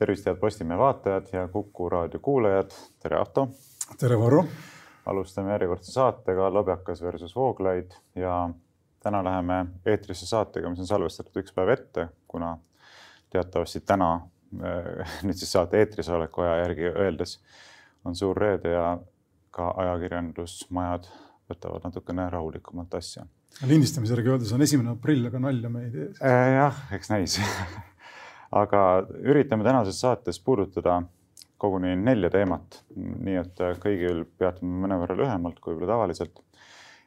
tervist, head Postimehe vaatajad ja Kuku raadio kuulajad. tere, Ahto. tere, Varro. alustame järjekordse saatega Lobjakas versus Vooglaid ja täna läheme eetrisse saatega, mis on salvestatud üks päev ette, kuna teatavasti täna nüüd siis saate eetris oleku aja järgi öeldes on suur reede ja ka ajakirjandusmajad võtavad natukene rahulikumalt asja. lindistamise järgi öeldes on esimene aprill, aga nalja me ei tee. jah, eks näis aga üritame tänases saates puudutada koguni nelja teemat, nii et kõigil peatume mõnevõrra lühemalt kui võib-olla tavaliselt.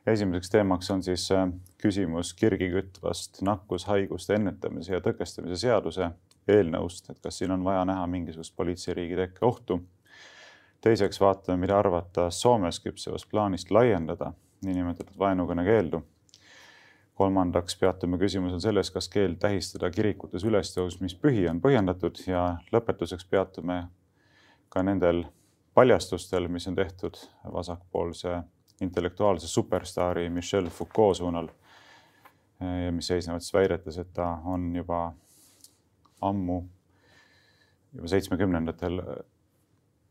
esimeseks teemaks on siis äh, küsimus kirgi kütvast nakkushaiguste ennetamise ja tõkestamise seaduse eelnõust, et kas siin on vaja näha mingisugust politseiriigi tekke ohtu. teiseks vaatame, mida arvata Soomes küpsevast plaanist laiendada niinimetatud vaenukõne keeldu kolmandaks peatume küsimusel selles, kas keeld tähistada kirikutes ülestõusmispühi on põhjendatud ja lõpetuseks peatume ka nendel paljastustel, mis on tehtud vasakpoolse intellektuaalse superstaari Michel Foucault suunal. mis seisnevad siis väidetes, et ta on juba ammu, juba seitsmekümnendatel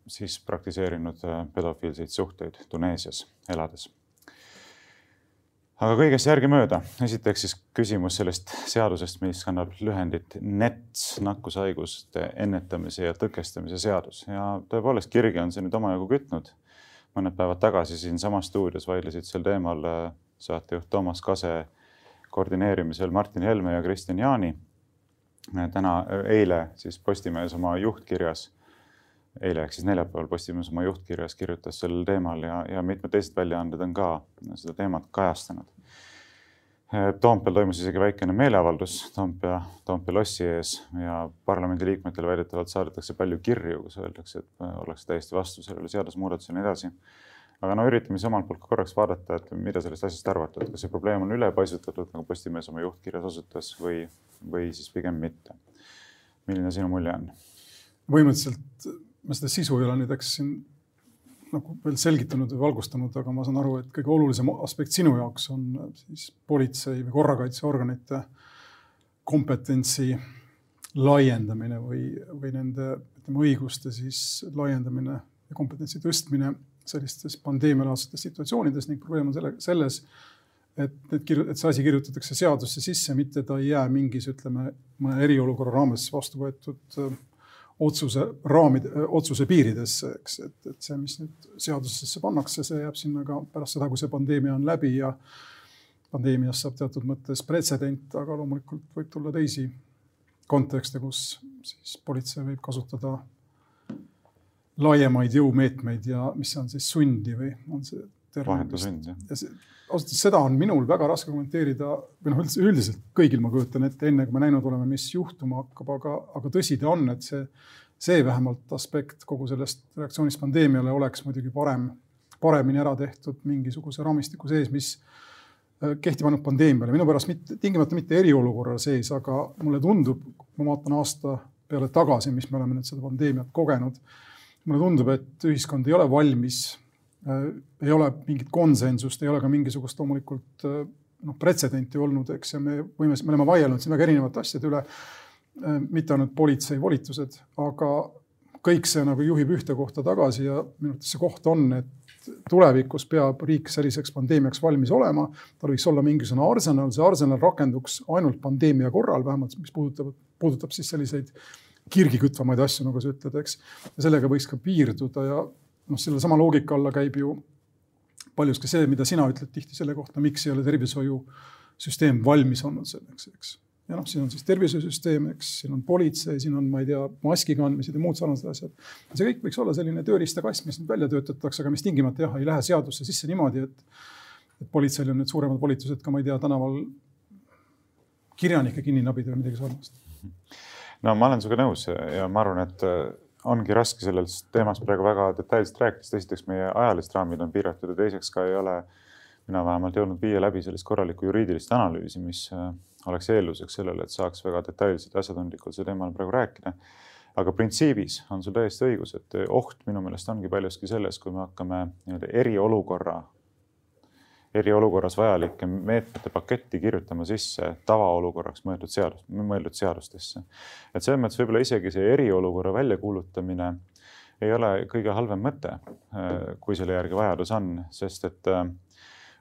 siis praktiseerinud pedofiilseid suhteid Tuneesias elades aga kõigest järgemööda. esiteks siis küsimus sellest seadusest, mis kannab lühendit NETS, nakkushaiguste ennetamise ja tõkestamise seadus ja tõepoolest kirgi on see nüüd omajagu kütnud. mõned päevad tagasi siinsamas stuudios vaidlesid sel teemal äh, saatejuht Toomas Kase koordineerimisel Martin Helme ja Kristjan Jaani. täna, äh, eile siis Postimehes oma juhtkirjas eile ehk siis neljapäeval Postimees oma juhtkirjas kirjutas sellel teemal ja, ja mitmed teised väljaanded on ka seda teemat kajastanud. Toompeal toimus isegi väikene meeleavaldus Toompea, Toompea lossi ees ja parlamendiliikmetele väidetavalt saadetakse palju kirju, kus öeldakse, et ollakse täiesti vastu sellele seadusemuudatusele ja nii edasi. aga no üritame siis omalt poolt korraks vaadata, et mida sellest asjast arvata, et kas see probleem on ülepaisutatud, nagu Postimees oma juhtkirjas osutas või, või siis pigem mitte. milline sinu mulje on? põhimõtteliselt ma seda sisu ei ole nüüd, eks siin nagu veel selgitanud või valgustanud, aga ma saan aru, et kõige olulisem aspekt sinu jaoks on siis politsei või korrakaitseorganite kompetentsi laiendamine või, või nende ütleme õiguste siis laiendamine ja kompetentsi tõstmine sellistes pandeemialaadsetes situatsioonides ning probleem on selle, selles, et need kirju-, et see asi kirjutatakse seadusse sisse, mitte ta ei jää mingis, ütleme, mõne eriolukorra raames vastu võetud otsuse raamid, otsuse piiridesse, eks, et, et see, mis nüüd seadusesse pannakse, see jääb sinna ka pärast seda, kui see pandeemia on läbi ja pandeemiast saab teatud mõttes pretsedent, aga loomulikult võib tulla teisi kontekste, kus siis politsei võib kasutada laiemaid jõumeetmeid ja mis on siis sundi või on see vahetu sund, jah. ausalt öeldes seda on minul väga raske kommenteerida või noh, üldse üldiselt kõigil ma kujutan ette, enne kui me näinud oleme, mis juhtuma hakkab, aga, aga tõsi ta on, et see, see vähemalt aspekt kogu sellest reaktsioonist pandeemiale oleks muidugi parem, paremini ära tehtud mingisuguse raamistiku sees, mis äh, kehtib ainult pandeemiale, minu pärast mitte, tingimata mitte eriolukorra sees, aga mulle tundub, ma vaatan aasta peale tagasi, mis me oleme nüüd seda pandeemiat kogenud. mulle tundub, et ühiskond ei ole valmis ei ole mingit konsensust, ei ole ka mingisugust loomulikult äh, noh, pretsedenti olnud, eks, ja me võime, me oleme vaielnud siin väga erinevate asjade üle. Äh, mitte ainult politsei volitused, aga kõik see nagu juhib ühte kohta tagasi ja minu arvates see koht on, et tulevikus peab riik selliseks pandeemiaks valmis olema. tal võiks olla mingisugune arsenal, see arsenal rakenduks ainult pandeemia korral, vähemalt mis puudutab, puudutab siis selliseid kirgi kütvamaid asju, nagu sa ütled, eks. ja sellega võiks ka piirduda ja noh, sellesama loogika alla käib ju paljuski see, mida sina ütled tihti selle kohta, miks ei ole tervishoiusüsteem valmis olnud selleks, eks. ja noh, siin on siis tervishoiusüsteem, eks, siin on politsei, siin on, ma ei tea, maski kandmised ja muud sarnased asjad. see kõik võiks olla selline tööriistakast, mis nüüd välja töötatakse, aga mis tingimata jah, ei lähe seadusse sisse niimoodi, et, et politseil on nüüd suuremad volitused ka, ma ei tea, tänaval kirjanikke kinni nabida või midagi sarnast. no ma olen sinuga nõus ja ma arvan, et ongi raske sellest teemast praegu väga detailselt rääkida, sest esiteks meie ajalised raamid on piiratud ja teiseks ka ei ole mina vähemalt jõudnud viia läbi sellist korralikku juriidilist analüüsi, mis äh, oleks eelduseks sellele, et saaks väga detailselt ja asjatundlikult sel teemal praegu rääkida. aga printsiibis on sul täiesti õigus, et oht minu meelest ongi paljuski selles, kui me hakkame nii-öelda eriolukorra eriolukorras vajalike meetmete paketti kirjutama sisse tavaolukorraks mõeldud seadus, mõeldud seadustesse. et selles mõttes võib-olla isegi see eriolukorra väljakuulutamine ei ole kõige halvem mõte, kui selle järgi vajadus on, sest et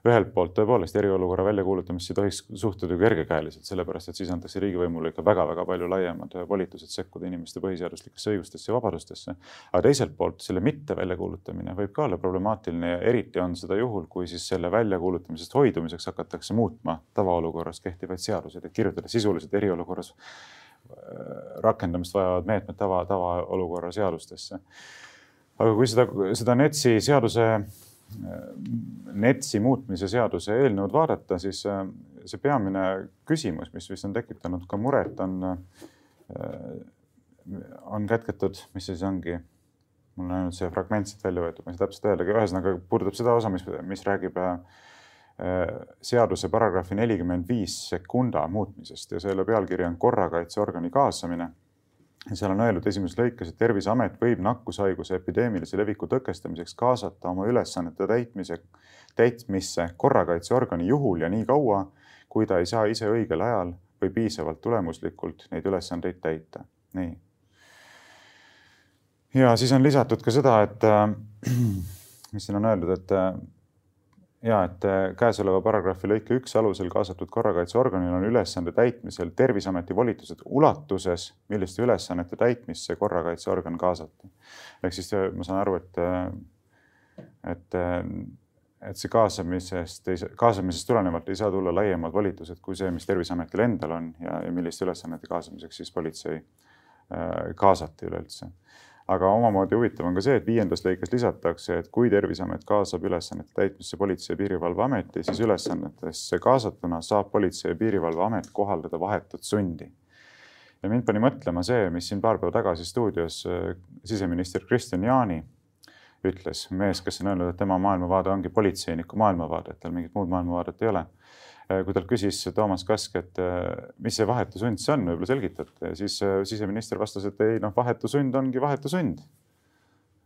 ühelt poolt tõepoolest eriolukorra väljakuulutamisse ei tohiks suhtuda kergekäeliselt, sellepärast et siis antakse riigivõimule ikka väga-väga palju laiemad volitused sekkuda inimeste põhiseaduslikesse õigustesse ja vabadustesse. aga teiselt poolt selle mitte väljakuulutamine võib ka olla problemaatiline ja eriti on seda juhul, kui siis selle väljakuulutamisest hoidumiseks hakatakse muutma tavaolukorras kehtivaid seaduseid, et kirjutada sisuliselt eriolukorras äh, rakendamist vajavad meetmed tava, tavaolukorra seadustesse. aga kui seda, seda NETS-i seaduse NETS-i muutmise seaduse eelnõud vaadata, siis äh, see peamine küsimus, mis vist on tekitanud ka muret, on, äh, on kätketud, mis siis ongi, mul on ainult see fragment siit välja võetud, ma ei saa täpselt öeldagi, ühesõnaga puudutab seda osa, mis, mis räägib äh, seaduse paragrahvi nelikümmend viis sekunda muutmisest ja selle pealkiri on korrakaitseorgani kaasamine seal on öeldud esimeses lõikes, et Terviseamet võib nakkushaiguse epideemilise leviku tõkestamiseks kaasata oma ülesannete täitmise, täitmisse korrakaitseorgani juhul ja nii kaua, kui ta ei saa ise õigel ajal või piisavalt tulemuslikult neid ülesandeid täita. nii. ja siis on lisatud ka seda, et mis siin on öeldud, et ja et äh, käesoleva paragrahvi lõike üks alusel kaasatud korrakaitseorganil on ülesande täitmisel Terviseameti volitused ulatuses, milliste ülesannete täitmisse korrakaitseorgan kaasati. ehk siis äh, ma saan aru, et, äh, et, et see kaasamisest, kaasamisest tulenevalt ei saa tulla laiemad volitused kui see, mis Terviseametil endal on ja, ja milliste ülesannete kaasamiseks siis politsei kaasati üleüldse aga omamoodi huvitav on ka see, et viiendas lõikes lisatakse, et kui Terviseamet kaasab ülesannete täitmisse Politsei- ja Piirivalveameti, siis ülesannetesse kaasatuna saab Politsei- ja Piirivalveamet kohaldada vahetut sundi. ja mind pani mõtlema see, mis siin paar päeva tagasi stuudios äh, siseminister Kristian Jaani ütles, mees, kes on öelnud, et tema maailmavaade ongi politseiniku maailmavaade, et tal mingit muud maailmavaadet ei ole kui talt küsis Toomas Kask, et äh, mis see vahetu sund see on, võib-olla selgitate, siis äh, siseminister vastas, et ei noh, vahetu sund ongi vahetu sund.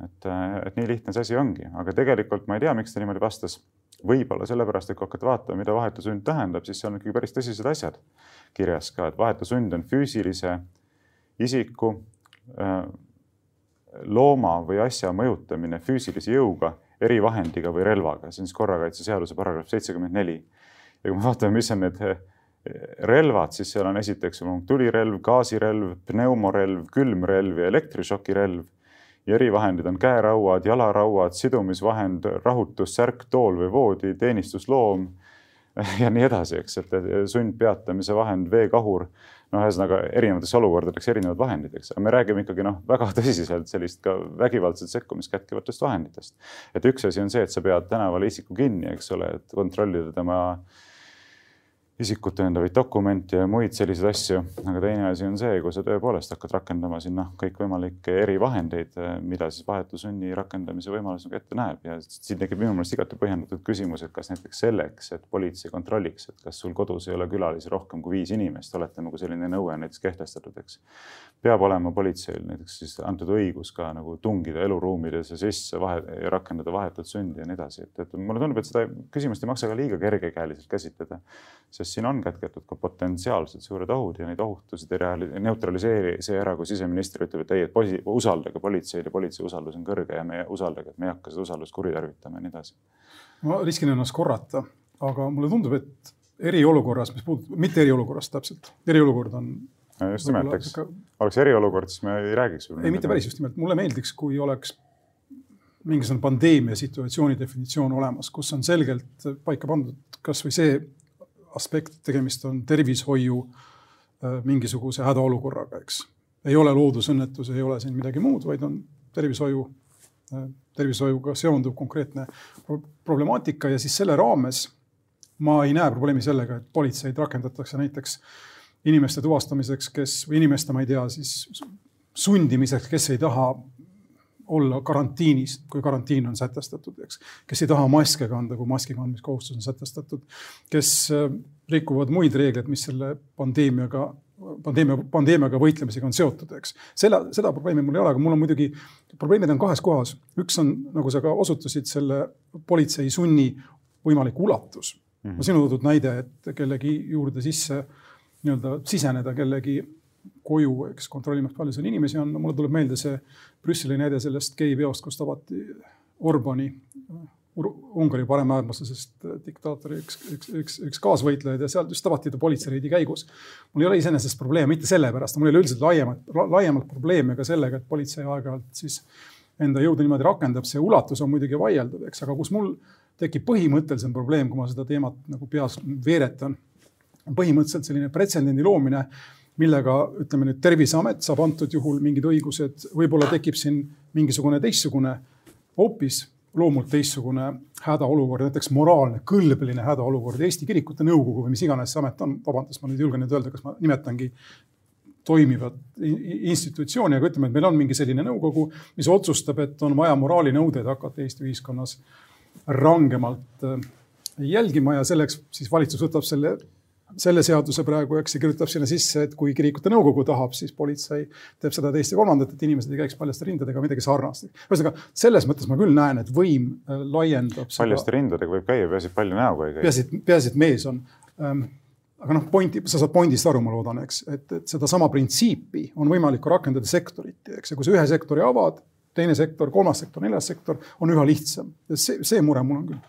et, et nii lihtne see asi ongi, aga tegelikult ma ei tea, miks ta niimoodi vastas. võib-olla sellepärast, et kui hakata vaatama, mida vahetu sund tähendab, siis seal on ikkagi päris tõsised asjad kirjas ka, et vahetu sund on füüsilise isiku, looma või asja mõjutamine füüsilise jõuga, erivahendiga või relvaga, see on siis korrakaitseseaduse paragrahv seitsekümmend neli ja kui me vaatame, mis on need eh, relvad, siis seal on esiteks tulirelv, gaasirelv, pneumorelv, külmrelv ja elektrišokirelv. ja erivahendid on käerauad, jalarauad, sidumisvahend, rahutussärk, tool või voodi, teenistusloom ja nii edasi, eks, et sundpeatamise vahend, veekahur. noh, ühesõnaga erinevateks olukordadeks erinevad vahendid, eks, aga me räägime ikkagi noh, väga tõsiselt sellist ka vägivaldset sekkumist kätkevatest vahenditest. et üks asi on see, et sa pead tänaval isiku kinni, eks ole, et kontrollida tema äh, isikut tõendavaid dokumente ja muid selliseid asju. aga teine asi on see, kui sa tõepoolest hakkad rakendama siin noh, kõikvõimalikke erivahendeid, eh, mida siis vahetu sunni rakendamise võimalus nagu ette näeb ja siin tekib minu meelest igati põhjendatud küsimus, et kas näiteks selleks, et politsei kontrolliks, et kas sul kodus ei ole külalisi rohkem kui viis inimest, olete nagu selline nõue näiteks kehtestatud, eks. peab olema politseil näiteks siis antud õigus ka nagu tungida eluruumidesse sisse vahe ja rakendada vahetut sundi ja nii edasi, et, et mulle tundub, et seda küsimust ei maksa ka liiga kergekäeliselt käsitleda sest siin on kätketud ka potentsiaalselt suured ohud ja neid ohutusid ei neutraliseeri see ära, kui siseminister ütleb, et ei, et usaldage politseid ja politsei usaldus on kõrge ja me usaldage, et me ei hakka seda usaldust kuritarvitama ja nii edasi. ma riskin ennast korrata, aga mulle tundub, et eriolukorras, mis puudutab, mitte eriolukorras täpselt, eriolukord on. just nimelt, eks ka... oleks eriolukord, siis me ei räägiks. ei, mitte päris just nimelt, mulle meeldiks, kui oleks mingisugune pandeemia situatsiooni definitsioon olemas, kus on selgelt paika pandud kasvõi see aspekt, tegemist on tervishoiu äh, mingisuguse hädaolukorraga, eks. ei ole loodusõnnetus, ei ole siin midagi muud, vaid on tervishoiu, äh, tervishoiuga seonduv konkreetne problemaatika ja siis selle raames ma ei näe probleemi sellega, et politseid rakendatakse näiteks inimeste tuvastamiseks, kes või inimeste, ma ei tea, siis sundimiseks, kes ei taha olla karantiinis, kui karantiin on sätestatud, eks. kes ei taha maske kanda, kui maski kandmiskohustus on sätestatud. kes äh, rikuvad muid reegleid, mis selle pandeemiaga, pandeemia, pandeemiaga võitlemisega on seotud, eks. selle, seda probleemi mul ei ole, aga mul on muidugi, probleemid on kahes kohas. üks on, nagu sa ka osutasid, selle politsei sunni võimalik ulatus mm. -hmm. no sinu toodud näide, et kellegi juurde sisse nii-öelda siseneda kellegi koju, eks kontrollimaks, palju seal inimesi on no,. mulle tuleb meelde see Brüsseli näide sellest geipeost, kus tabati Orbani Ungari paremäärmuslasest diktaatori üks, üks, üks, üks kaasvõitlejaid ja seal just tabati ta politseireidi käigus. mul ei ole iseenesest probleeme mitte sellepärast, mul ei ole üldiselt laiemat, laiemalt probleeme ka sellega, et politsei aeg-ajalt siis enda jõudu niimoodi rakendab, see ulatus on muidugi vaieldav, eks, aga kus mul tekib põhimõttelisem probleem, kui ma seda teemat nagu peas veeretan, põhimõtteliselt selline pretsedendi loomine, millega ütleme nüüd Terviseamet saab antud juhul mingid õigused, võib-olla tekib siin mingisugune teistsugune hoopis loomult teistsugune hädaolukord, näiteks moraalne, kõlbeline hädaolukord, Eesti Kirikute Nõukogu või mis iganes see amet on, vabandust, ma nüüd julgen nüüd öelda, kas ma nimetangi toimivat institutsiooni, aga ütleme, et meil on mingi selline nõukogu, mis otsustab, et on vaja moraalinõudeid hakata Eesti ühiskonnas rangemalt äh, jälgima ja selleks siis valitsus võtab selle selle seaduse praegu, eks, ja kirjutab sinna sisse, et kui kirikute nõukogu tahab, siis politsei teeb seda, teist ja kolmandat, et inimesed ei käiks paljaste rindadega, midagi sarnast. ühesõnaga, selles mõttes ma küll näen, et võim äh, laiendab. paljaste rindadega võib käia, peaasi, et palju näoga ei käi. peaasi, et, peaasi, et mees on ähm, aga noh, pointi, sa saad pointist aru, ma loodan, eks, et, et sedasama printsiipi on võimalik ka rakendada sektoriti, eks, ja kui sa ühe sektori avad, teine sektor, kolmas sektor, neljas sektor, on üha lihtsam. see, see mure mul on küll.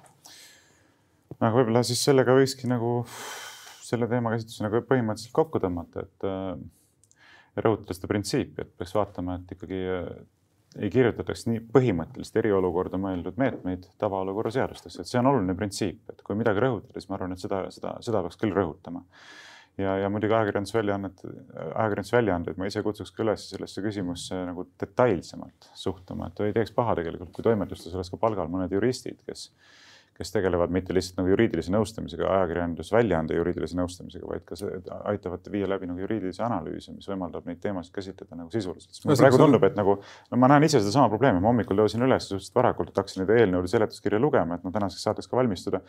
aga võib-olla siis sellega võikski nagu selle teemakäsitluse nagu põhimõtteliselt kokku tõmmata, et äh, rõhutada seda printsiipi, et peaks vaatama, et ikkagi äh, ei kirjutataks nii põhimõttelist eriolukorda mõeldud meetmeid tavaolukorra seadustesse, et see on oluline printsiip, et kui midagi rõhutada, siis ma arvan, et seda, seda, seda peaks küll rõhutama. ja, ja muidugi ajakirjandusväljaannet, ajakirjandusväljaandeid ma ise kutsuks ka üles sellesse küsimusse nagu detailsemalt suhtuma, et ei teeks paha tegelikult, kui toimetustes oleks ka palgal mõned juristid, kes kes tegelevad mitte lihtsalt nagu juriidilise nõustamisega, ajakirjandusväljaande juriidilise nõustamisega, vaid ka see, aitavad viia läbi nagu juriidilisi analüüse, mis võimaldab neid teemasid käsitleda nagu sisuliselt. praegu tundub, et nagu no ma näen ise sedasama probleemi, ma hommikul tõusin üles suhteliselt varakult, et hakkasin neid eelnõude seletuskirja lugema, et noh, tänaseks saateks ka valmistuda.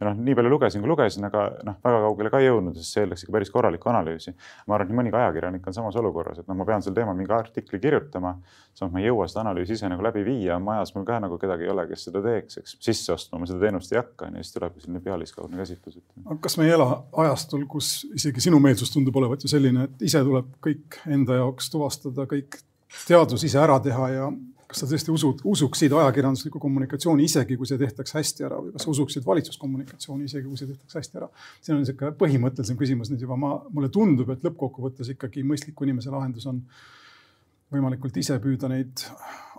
ja noh, nii palju lugesin, kui lugesin, aga noh, väga kaugele ka ei jõudnud, sest see eeldaks ikka päris korralikku analüüsi. ma arvan, et nii mõnigi ajakirjanik on samas olukorras, et noh, ma pean sel teemal mingi artikli kirjutama, samas ma ei jõua seda analüüsi ise nagu läbi viia, majas mul ka nagu kedagi ei ole, kes seda teeks, eks sisse ostma ma seda teenust ei hakka, onju, siis tulebki selline pealiskaudne käsitlus. kas me ei ela ajastul, kus isegi sinu meelsus tundub olevat ju selline, et ise tuleb kõik enda jaoks tuvastada, kõik teadus ise ära teha ja kas sa tõesti usud, usuksid ajakirjanduslikku kommunikatsiooni, isegi kui see tehtaks hästi ära või kas sa usuksid valitsuskommunikatsiooni, isegi kui see tehtaks hästi ära? siin on niisugune põhimõttelisem küsimus nüüd juba, ma, mulle tundub, et lõppkokkuvõttes ikkagi mõistliku inimese lahendus on võimalikult ise püüda neid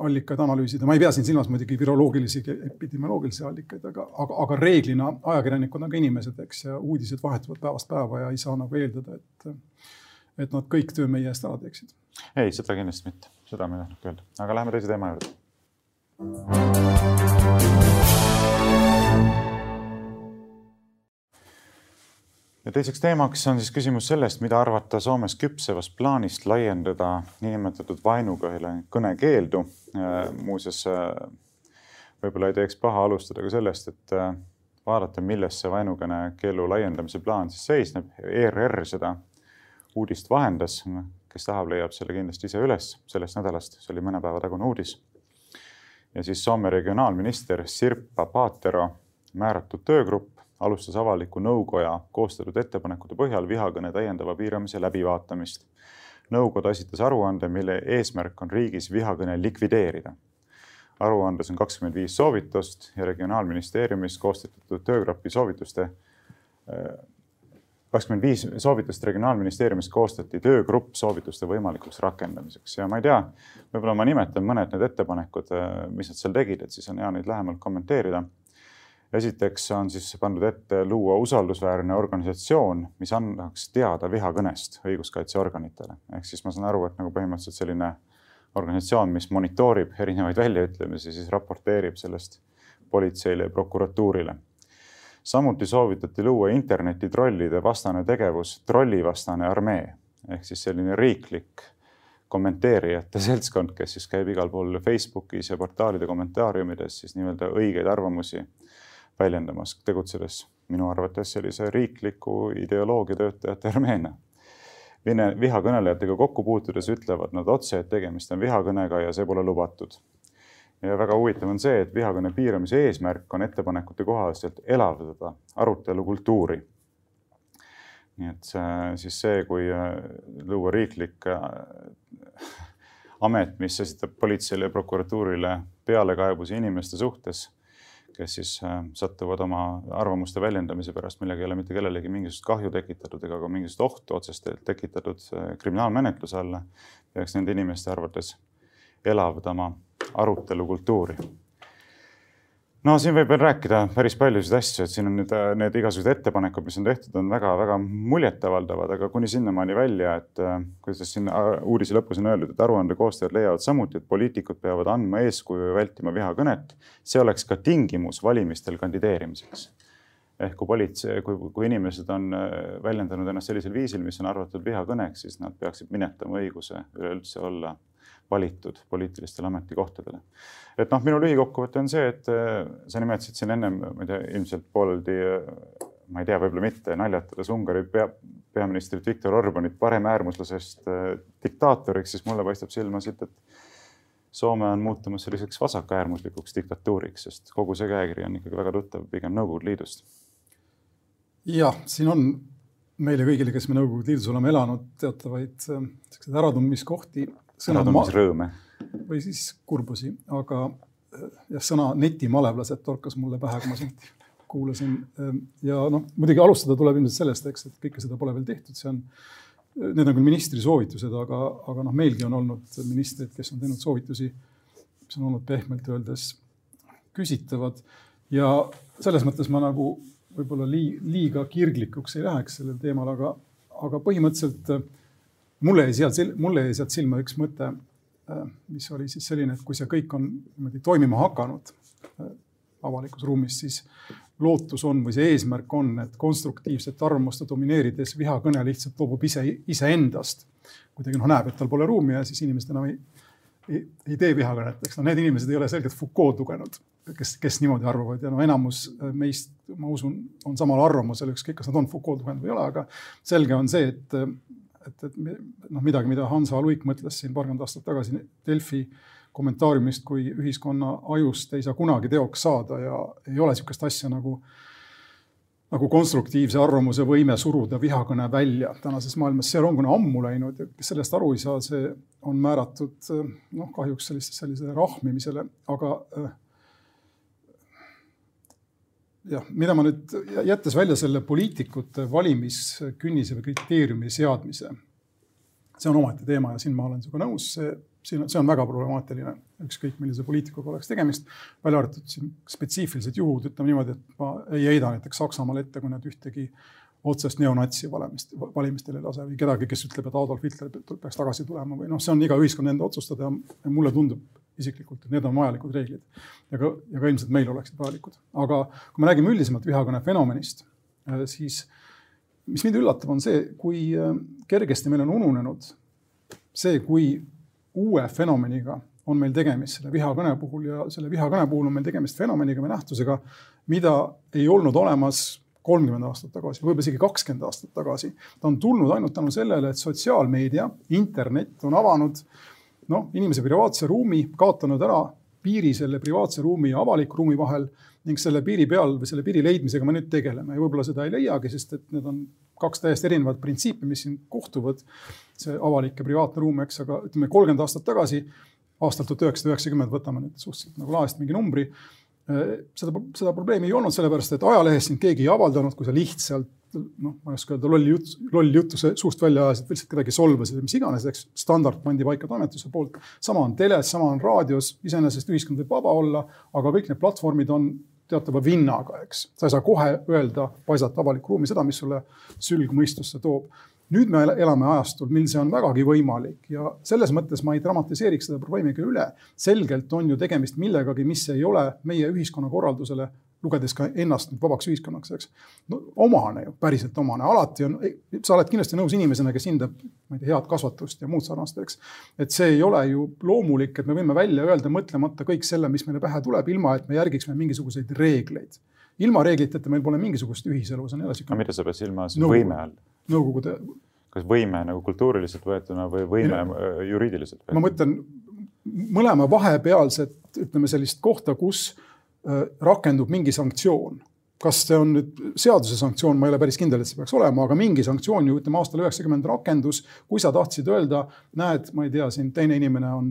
allikaid analüüsida. ma ei pea siin silmas muidugi viroloogilisi, epidemioloogilisi allikaid, aga, aga, aga reeglina ajakirjanikud on ka inimesed, eks, ja uudised vahetuvad päevast päeva ja ei saa nagu eeldada, et, et nad kõik töö meie eest ära teeksid. ei, seda kindlasti mitte, seda ma ei tahtnud öelda, aga läheme teise teema juurde ja teiseks teemaks on siis küsimus sellest, mida arvata Soomes küpsevast plaanist laiendada niinimetatud vaenukõne keeldu. Äh, muuseas, äh, võib-olla ei teeks paha alustada ka sellest, et äh, vaadata, milles see vaenukõne keelu laiendamise plaan siis seisneb. ERR seda uudist vahendas, kes tahab, leiab selle kindlasti ise üles sellest nädalast, see oli mõne päeva tagune uudis. ja siis Soome regionaalminister Sirpa Paatero määratud töögrupp alustas avaliku nõukoja koostatud ettepanekute põhjal vihakõne täiendava piiramise läbivaatamist. nõukoda esitas aruande, mille eesmärk on riigis vihakõne likvideerida. aruandes on kakskümmend viis soovitust ja Regionaalministeeriumis koostatud töögrupi soovituste kakskümmend viis soovitust Regionaalministeeriumis koostati töögrupp soovituste võimalikuks rakendamiseks ja ma ei tea, võib-olla ma nimetan mõned need ettepanekud, mis nad seal tegid, et siis on hea neid lähemalt kommenteerida esiteks on siis pandud ette luua usaldusväärne organisatsioon, mis annaks teada vihakõnest õiguskaitseorganitele. ehk siis ma saan aru, et nagu põhimõtteliselt selline organisatsioon, mis monitoorib erinevaid väljaütlemisi, siis raporteerib sellest politseile ja prokuratuurile. samuti soovitati luua internetitrollide vastane tegevus, trollivastane armee ehk siis selline riiklik kommenteerijate seltskond, kes siis käib igal pool Facebookis ja portaalide kommentaariumides siis nii-öelda õigeid arvamusi väljendamas, tegutsedes minu arvates sellise riikliku ideoloogia töötajate armeena. Vene vihakõnelejatega kokku puutudes ütlevad nad otse, et tegemist on vihakõnega ja see pole lubatud. ja väga huvitav on see, et vihakõne piiramise eesmärk on ettepanekute kohaselt elavdada arutelukultuuri. nii et siis see, kui äh, luua riiklik äh, amet, mis esitab politseile ja prokuratuurile pealekaebusi inimeste suhtes, kes siis äh, satuvad oma arvamuste väljendamise pärast, millega ei ole mitte kellelegi mingisugust kahju tekitatud ega ka mingisugust ohtu otsest tekitatud kriminaalmenetluse alla, peaks nende inimeste arvates elavdama arutelukultuuri. No siin võib veel rääkida päris paljusid asju, et siin on nüüd äh, need igasugused ettepanekud, mis on tehtud, on väga-väga muljetavaldavad, aga kuni sinnamaani välja, et äh, kuidas siin äh, uudise lõpus on öeldud, et aruande koostajad leiavad samuti, et poliitikud peavad andma eeskuju ja vältima vihakõnet. see oleks ka tingimus valimistel kandideerimiseks ehk kui politsei, kui, kui inimesed on väljendanud ennast sellisel viisil, mis on arvatud vihakõneks, siis nad peaksid minetama õiguse üleüldse olla valitud poliitilistele ametikohtadele. et noh, minu lühikokkuvõte on see, et äh, sa nimetasid siin ennem, ma ei tea, ilmselt pooleldi, äh, ma ei tea, võib-olla mitte naljatades Ungari pea, peaministrit Viktor Orbanit paremäärmuslasest äh, diktaatoriks, siis mulle paistab silma siit, et Soome on muutumas selliseks vasakäärmuslikuks diktatuuriks, sest kogu see käekiri on ikkagi väga tuttav pigem Nõukogude Liidust. jah, siin on meile kõigile, kes me Nõukogude Liidus oleme elanud, teatavaid selliseid äratundmiskohti sõnatummisrõõme. või siis kurbusi, aga jah, sõna netimalevlased torkas mulle pähe, kui ma sind kuulasin. ja noh, muidugi alustada tuleb ilmselt sellest, eks, et kõike seda pole veel tehtud, see on, need on küll ministri soovitused, aga, aga noh, meilgi on olnud ministrid, kes on teinud soovitusi, mis on olnud pehmelt öeldes küsitavad ja selles mõttes ma nagu võib-olla liiga kirglikuks ei läheks sellel teemal, aga, aga põhimõtteliselt mulle jäi sealt, mulle jäi sealt silma üks mõte, äh, mis oli siis selline, et kui see kõik on niimoodi toimima hakanud äh, avalikus ruumis, siis lootus on või see eesmärk on, et konstruktiivset arvamust domineerides vihakõne lihtsalt loobub ise, iseendast. kuidagi noh, näeb, et tal pole ruumi ja siis inimesed enam ei, ei, ei tee vihakõnet, eks no need inimesed ei ole selgelt Foucault lugenud, kes, kes niimoodi arvavad ja no enamus äh, meist, ma usun, on samal arvamusel, ükskõik, kas nad on Foucault lugenud või ei ole, aga selge on see, et et, et noh, midagi, mida Hansa Luik mõtles siin paarkümmend aastat tagasi Delfi kommentaariumist, kui ühiskonna ajust ei saa kunagi teoks saada ja ei ole niisugust asja nagu, nagu konstruktiivse arvamuse võime suruda vihakõne välja tänases maailmas. see rong on ammu läinud ja kes sellest aru ei saa, see on määratud noh, kahjuks sellise, sellisele rahmimisele, aga äh, jah, mida ma nüüd, jättes välja selle poliitikute valimiskünnise või kriteeriumi seadmise, see on omaette teema ja siin ma olen sinuga nõus, see, siin see on väga problemaatiline, ükskõik millise poliitikuga oleks tegemist, välja arvatud siin spetsiifilised juhud, ütleme niimoodi, et ma ei heida näiteks Saksamaal ette, kui nad ühtegi otsest neonatsi valimist, valimistel ei lase või kedagi, kes ütleb, et Adolf Hitler peaks tagasi tulema või noh, see on iga ühiskonna enda otsustada ja mulle tundub isiklikult, et need on vajalikud reeglid. ja ka, ja ka ilmselt meil oleksid vajalikud. aga kui me räägime üldisemalt vihakõne fenomenist, äh, siis mis mind üllatab, on see, kui äh, kergesti meil on ununenud see, kui uue fenomeniga on meil tegemist selle vihakõne puhul ja selle vihakõne puhul on meil tegemist fenomeniga või nähtusega, mida ei olnud olemas kolmkümmend aastat tagasi, võib-olla isegi kakskümmend aastat tagasi. ta on tulnud ainult tänu sellele, et sotsiaalmeedia, internet on avanud äh, noh, inimese privaatse ruumi, kaotanud ära piiri selle privaatse ruumi ja avaliku ruumi vahel ning selle piiri peal või selle piiri leidmisega me nüüd tegeleme ja võib-olla seda ei leiagi, sest et need on kaks täiesti erinevat printsiipi, mis siin kohtuvad. see avalik ja privaatne ruum, eks, aga ütleme kolmkümmend aastat tagasi, aastal tuhat üheksasada üheksakümmend, võtame nüüd suhteliselt nagu laest mingi numbri. seda, seda probleemi ei olnud, sellepärast et ajalehes sind keegi ei avaldanud, kui sa lihtsalt noh, ma ei oska öelda, lolli jutt, lolli juttu suust välja ajasid, lihtsalt kedagi solvasid või mis iganes, eks. standard pandi paika toimetuse poolt. sama on teles, sama on raadios, iseenesest ühiskond võib vaba olla, aga kõik need platvormid on teatava vinnaga, eks. sa ei saa kohe öelda, paisata avalikku ruumi seda, mis sulle sülg mõistusse toob. nüüd me elame ajastul, mil see on vägagi võimalik ja selles mõttes ma ei dramatiseeriks seda probleemi ka üle. selgelt on ju tegemist millegagi, mis ei ole meie ühiskonnakorraldusele lugedes ka ennast nüüd vabaks ühiskonnaks, eks. no omane ju, päriselt omane, alati on, sa oled kindlasti nõus inimesena, kes hindab, ma ei tea, head kasvatust ja muud sarnast, eks. et see ei ole ju loomulik, et me võime välja öelda mõtlemata kõik selle, mis meile pähe tuleb, ilma et me järgiksime mingisuguseid reegleid. ilma reegliteta meil pole mingisugust ühiselu, see on jälle sihuke. aga mida sa pead silmas võime all? Nõukogude. kas võime nagu kultuuriliselt võetuna või võime Mine... juriidiliselt? ma mõtlen mõlema vahepealset, ütleme sellist kohta, kus äh, rakendub mingi sanktsioon kas see on nüüd seaduse sanktsioon, ma ei ole päris kindel, et see peaks olema, aga mingi sanktsioon ju ütleme aastal üheksakümmend rakendus, kui sa tahtsid öelda, näed, ma ei tea, siin teine inimene on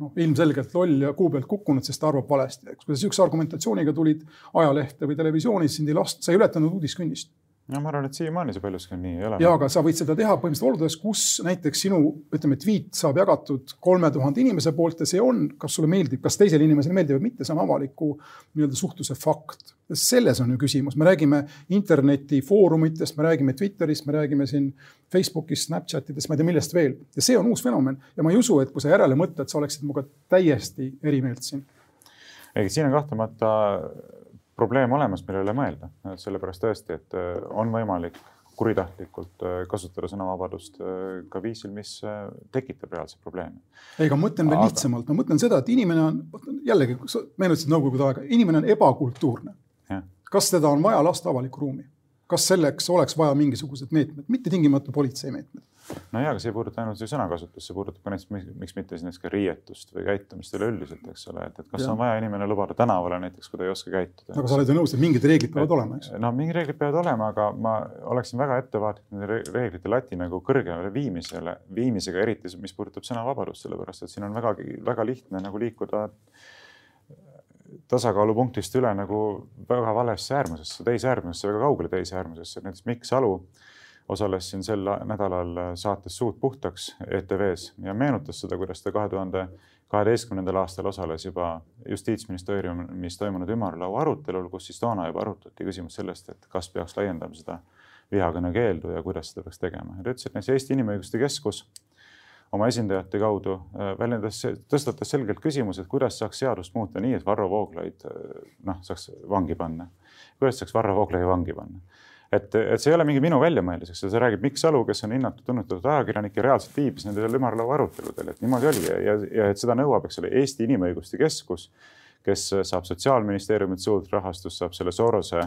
noh, ilmselgelt loll ja kuu pealt kukkunud, sest ta arvab valesti, eks. kui sa sihukese argumentatsiooniga tulid ajalehte või televisiooni, sind ei last-, sa ei ületanud uudiskünnist no ma arvan, et siiamaani see paljuski nii ei ole. ja, aga sa võid seda teha põhimõtteliselt oludes, kus näiteks sinu, ütleme, tweet saab jagatud kolme tuhande inimese poolt ja see on, kas sulle meeldib, kas teisele inimesele meeldib või mitte, see on avaliku nii-öelda suhtluse fakt. selles on ju küsimus, me räägime internetifoorumitest, me räägime Twitterist, me räägime siin Facebookist, Snapchatidest, ma ei tea, millest veel ja see on uus fenomen ja ma ei usu, et kui sa järele mõtled, sa oleksid minuga täiesti eri meelt siin. ei, siin on kahtlemata probleem olemas, mille üle mõelda, sellepärast tõesti, et äh, on võimalik kuritahtlikult äh, kasutada sõnavabadust äh, ka viisil, mis tekitab reaalseid probleeme. ei, aga ma mõtlen veel aga... lihtsamalt, ma mõtlen seda, et inimene on, jällegi, meenutasid Nõukogude aega, inimene on ebakultuurne. kas teda on vaja lasta avalikku ruumi? kas selleks oleks vaja mingisugused meetmed, mitte tingimata politseimeetmed? No jaa, aga see ei puuduta ainult ju sõnakasutust, see puudutab ka näiteks, miks mitte siis näiteks ka riietust või käitumist üleüldiselt, eks ole, et, et kas ja. on vaja inimene lubada tänavale näiteks, kui ta ei oska käituda. aga sa oled ju nõus, et mingid reeglid peavad olema, eks? no mingid reeglid peavad olema, aga ma oleksin väga ettevaatlik nende reeglite lati nagu kõrgemale viimisele, viimisega, eriti mis puudutab sõnavabadust, sellepärast et siin on väga, väga lihtne nagu liikuda tasakaalupunktist üle nagu väga valesse äärmusesse, teise äärmusesse, väga kaugele teise äärmusesse, näiteks Mikk Salu osales siin sel nädalal saates Suud puhtaks ETV-s ja meenutas seda, kuidas ta kahe tuhande kaheteistkümnendal aastal osales juba justiitsministeeriumis toimunud ümarlaua arutelul, kus siis toona juba arutati küsimust sellest, et kas peaks laiendama seda vihakõne keeldu ja kuidas seda peaks tegema. ta ütles, et näiteks Eesti Inimõiguste Keskus oma esindajate kaudu äh, väljendas, tõstatas selgelt küsimuse, et kuidas saaks seadust muuta nii, et Varro Vooglaid äh, noh, saaks vangi panna. kuidas saaks Varro Vooglaiu vangi panna? Et, et see ei ole mingi minu väljamõeldis, eks see räägib Mikk Salu, kes on hinnatud, tunnetatud ajakirjanik ja reaalselt viibis nendel ümarlaua aruteludel, et niimoodi oli. Ja, ja, ja et seda nõuab, eks ole, Eesti Inimõiguste Keskus kes saab Sotsiaalministeeriumilt suurt rahastust, saab selle Sorose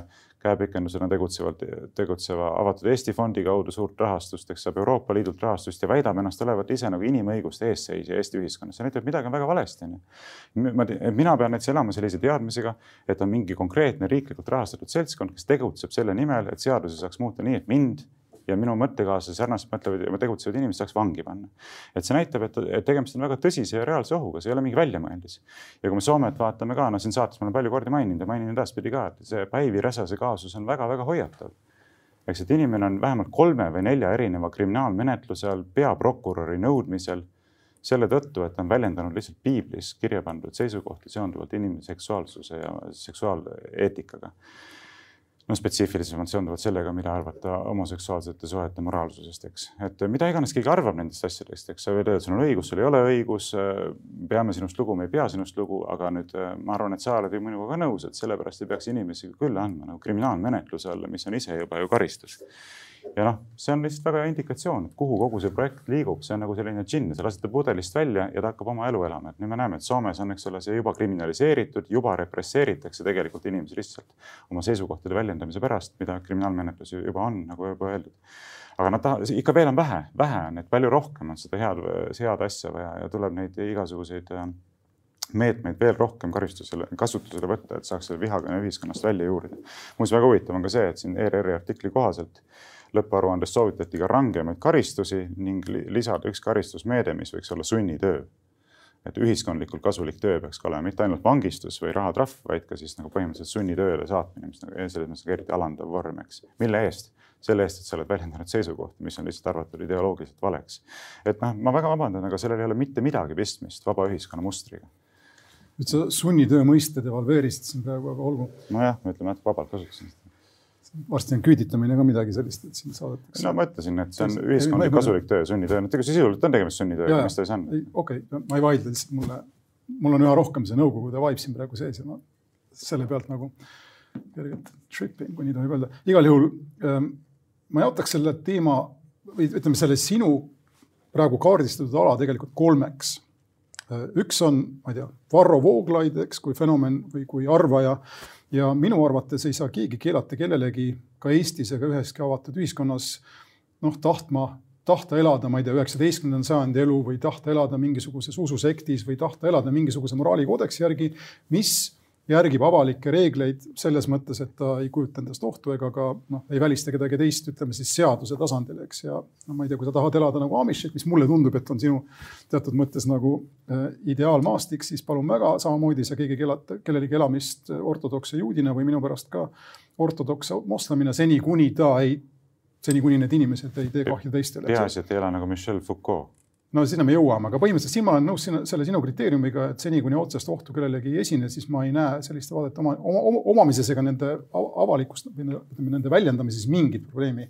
käepikendusena tegutsevalt, tegutseva Avatud Eesti fondi kaudu suurt rahastust, eks saab Euroopa Liidult rahastust ja väidab ennast olevat ise nagu inimõiguste eesseisja Eesti ühiskonnas. see näitab, midagi on väga valesti. mina pean näiteks elama sellise teadmisega, et on mingi konkreetne riiklikult rahastatud seltskond, kes tegutseb selle nimel, et seadusi saaks muuta nii, et mind ja minu mõttekaaslase sarnaselt mõtlevad ja tegutsevad inimesed saaks vangi panna. et see näitab, et, et tegemist on väga tõsise ja reaalse ohuga, see ei ole mingi väljamõeldis. ja kui me Soomet vaatame ka, no siin saates ma olen palju kordi maininud ja mainin edaspidi ka, et see Päivi Räsase kaasus on väga-väga hoiatav. eks, et inimene on vähemalt kolme või nelja erineva kriminaalmenetluse all peaprokuröri nõudmisel selle tõttu, et ta on väljendanud lihtsalt piiblis kirja pandud seisukohti seonduvalt inimese seksuaalsuse ja seksuaaleetikaga no spetsiifilisemalt seonduvalt sellega, mida arvata homoseksuaalsete suhete moraalsusest, eks. et mida iganes keegi arvab nendest asjadest, eks sa võid öelda, sul on õigus, sul ei ole õigus, peame sinust lugu, me ei pea sinust lugu, aga nüüd ma arvan, et sa oled ju minuga ka nõus, et sellepärast ei peaks inimesi küll andma nagu kriminaalmenetluse alla, mis on ise juba ju karistus ja noh, see on lihtsalt väga hea indikatsioon, et kuhu kogu see projekt liigub, see on nagu selline džinn, sa lased ta pudelist välja ja ta hakkab oma elu elama, et nüüd me näeme, et Soomes on, eks ole, see juba kriminaliseeritud, juba represseeritakse tegelikult inimesi lihtsalt oma seisukohtade väljendamise pärast, mida kriminaalmenetlus juba on, nagu juba öeldud. aga nad tahavad, ikka veel on vähe, vähe on, et palju rohkem on seda head, head asja vaja ja tuleb neid igasuguseid äh, meetmeid veel rohkem karistusele, kasutusele võtta, et saaks selle vihakõne ühiskonnast välja juurida. muuseas, väga huvitav on ka see, et siin ERR-i artikli kohaselt lõpparuandes soovitati ka rangemaid karistusi ning lisada üks karistusmeede, mis võiks olla sunnitöö. et ühiskondlikult kasulik töö peaks ka olema mitte ainult vangistus või rahatrahv, vaid ka siis nagu põhimõtteliselt sunnitööle saatmine, mis nagu selles mõttes eriti alandav vorm, eks. mille eest? selle eest, et sa oled väljendanud seisukohti, mis on lihtsalt arvatud ideoloogiliselt valeks. et noh, ma väga vabandan, aga sellel ei ole mitte midagi pistmist vaba ühiskonna mustriga nüüd sa sunnitöö mõiste devalveerisid siin praegu, aga olgu. nojah, ma ütleme natuke vabalt kasutasin seda varsti on küüditamine ka midagi sellist, et sind saadetakse. no ma ütlesin, et see on ühiskondlik kasulik töö, sunnitöö, no tegelikult sisuliselt on tegemist sunnitööga, mis ta siis on. okei okay,, ma ei vaidle, lihtsalt mulle, mul on üha rohkem see nõukogude vibe siin praegu sees ja ma selle pealt nagu kergelt tripping, kui nii tohib öelda. igal juhul ähm, ma jaotaks selle teema või ütleme, selle sinu praegu kaardistatud ala tegelikult kolmeks. Äh, üks on, ma ei tea, Varro Vooglaid, eks, kui fenomen või kui arvaja ja minu arvates ei saa keegi keelata kellelegi ka Eestis ega üheski avatud ühiskonnas noh, tahtma tahta elada, ma ei tea, üheksateistkümnenda sajandi elu või tahta elada mingisuguses ususektis või tahta elada mingisuguse moraalikoodeksi järgi, mis järgib avalikke reegleid selles mõttes, et ta ei kujuta endast ohtu ega ka noh, ei välista kedagi teist, ütleme siis seaduse tasandil, eks. ja no ma ei tea, kui sa tahad elada nagu Amishit, mis mulle tundub, et on sinu teatud mõttes nagu äh, ideaalmaastik, siis palun väga, samamoodi sa keegi elad, kellelegi elamist ortodokse juudina või minu pärast ka ortodokse moslemina, seni kuni ta ei, seni kuni need inimesed ei tee kahju teistele. peaasi, et ei ela nagu Michel Foucault no sinna me jõuame, aga põhimõtteliselt siin ma olen nõus sinu, selle sinu kriteeriumiga, et seni, kuni otsest ohtu kellelegi ei esine, siis ma ei näe selliste vaadete oma, oma, omamises ega nende avalikust ütleme nende väljendamises mingit probleemi.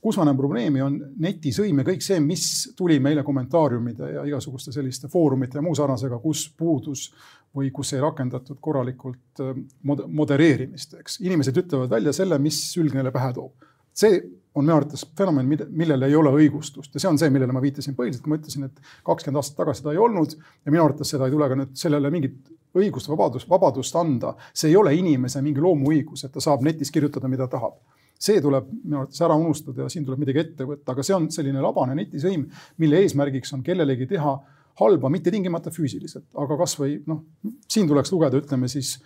kus ma näen probleemi, on netisõim ja kõik see, mis tuli meile kommentaariumide ja igasuguste selliste foorumite ja muu sarnasega, kus puudus või kus ei rakendatud korralikult äh, modereerimist, eks. inimesed ütlevad välja selle, mis sülg neile pähe toob. see on minu arvates fenomen, millel ei ole õigustust ja see on see, millele ma viitasin põhiliselt, kui ma ütlesin, et kakskümmend aastat tagasi seda ei olnud ja minu arvates seda ei tule ka nüüd sellele mingit õigust, vabadust, vabadust anda. see ei ole inimese mingi loomuõigus, et ta saab netis kirjutada, mida tahab. see tuleb minu arvates ära unustada ja siin tuleb midagi ette võtta, aga see on selline labane netisõim, mille eesmärgiks on kellelegi teha halba, mitte tingimata füüsiliselt, aga kasvõi noh, siin tuleks lugeda, ütleme siis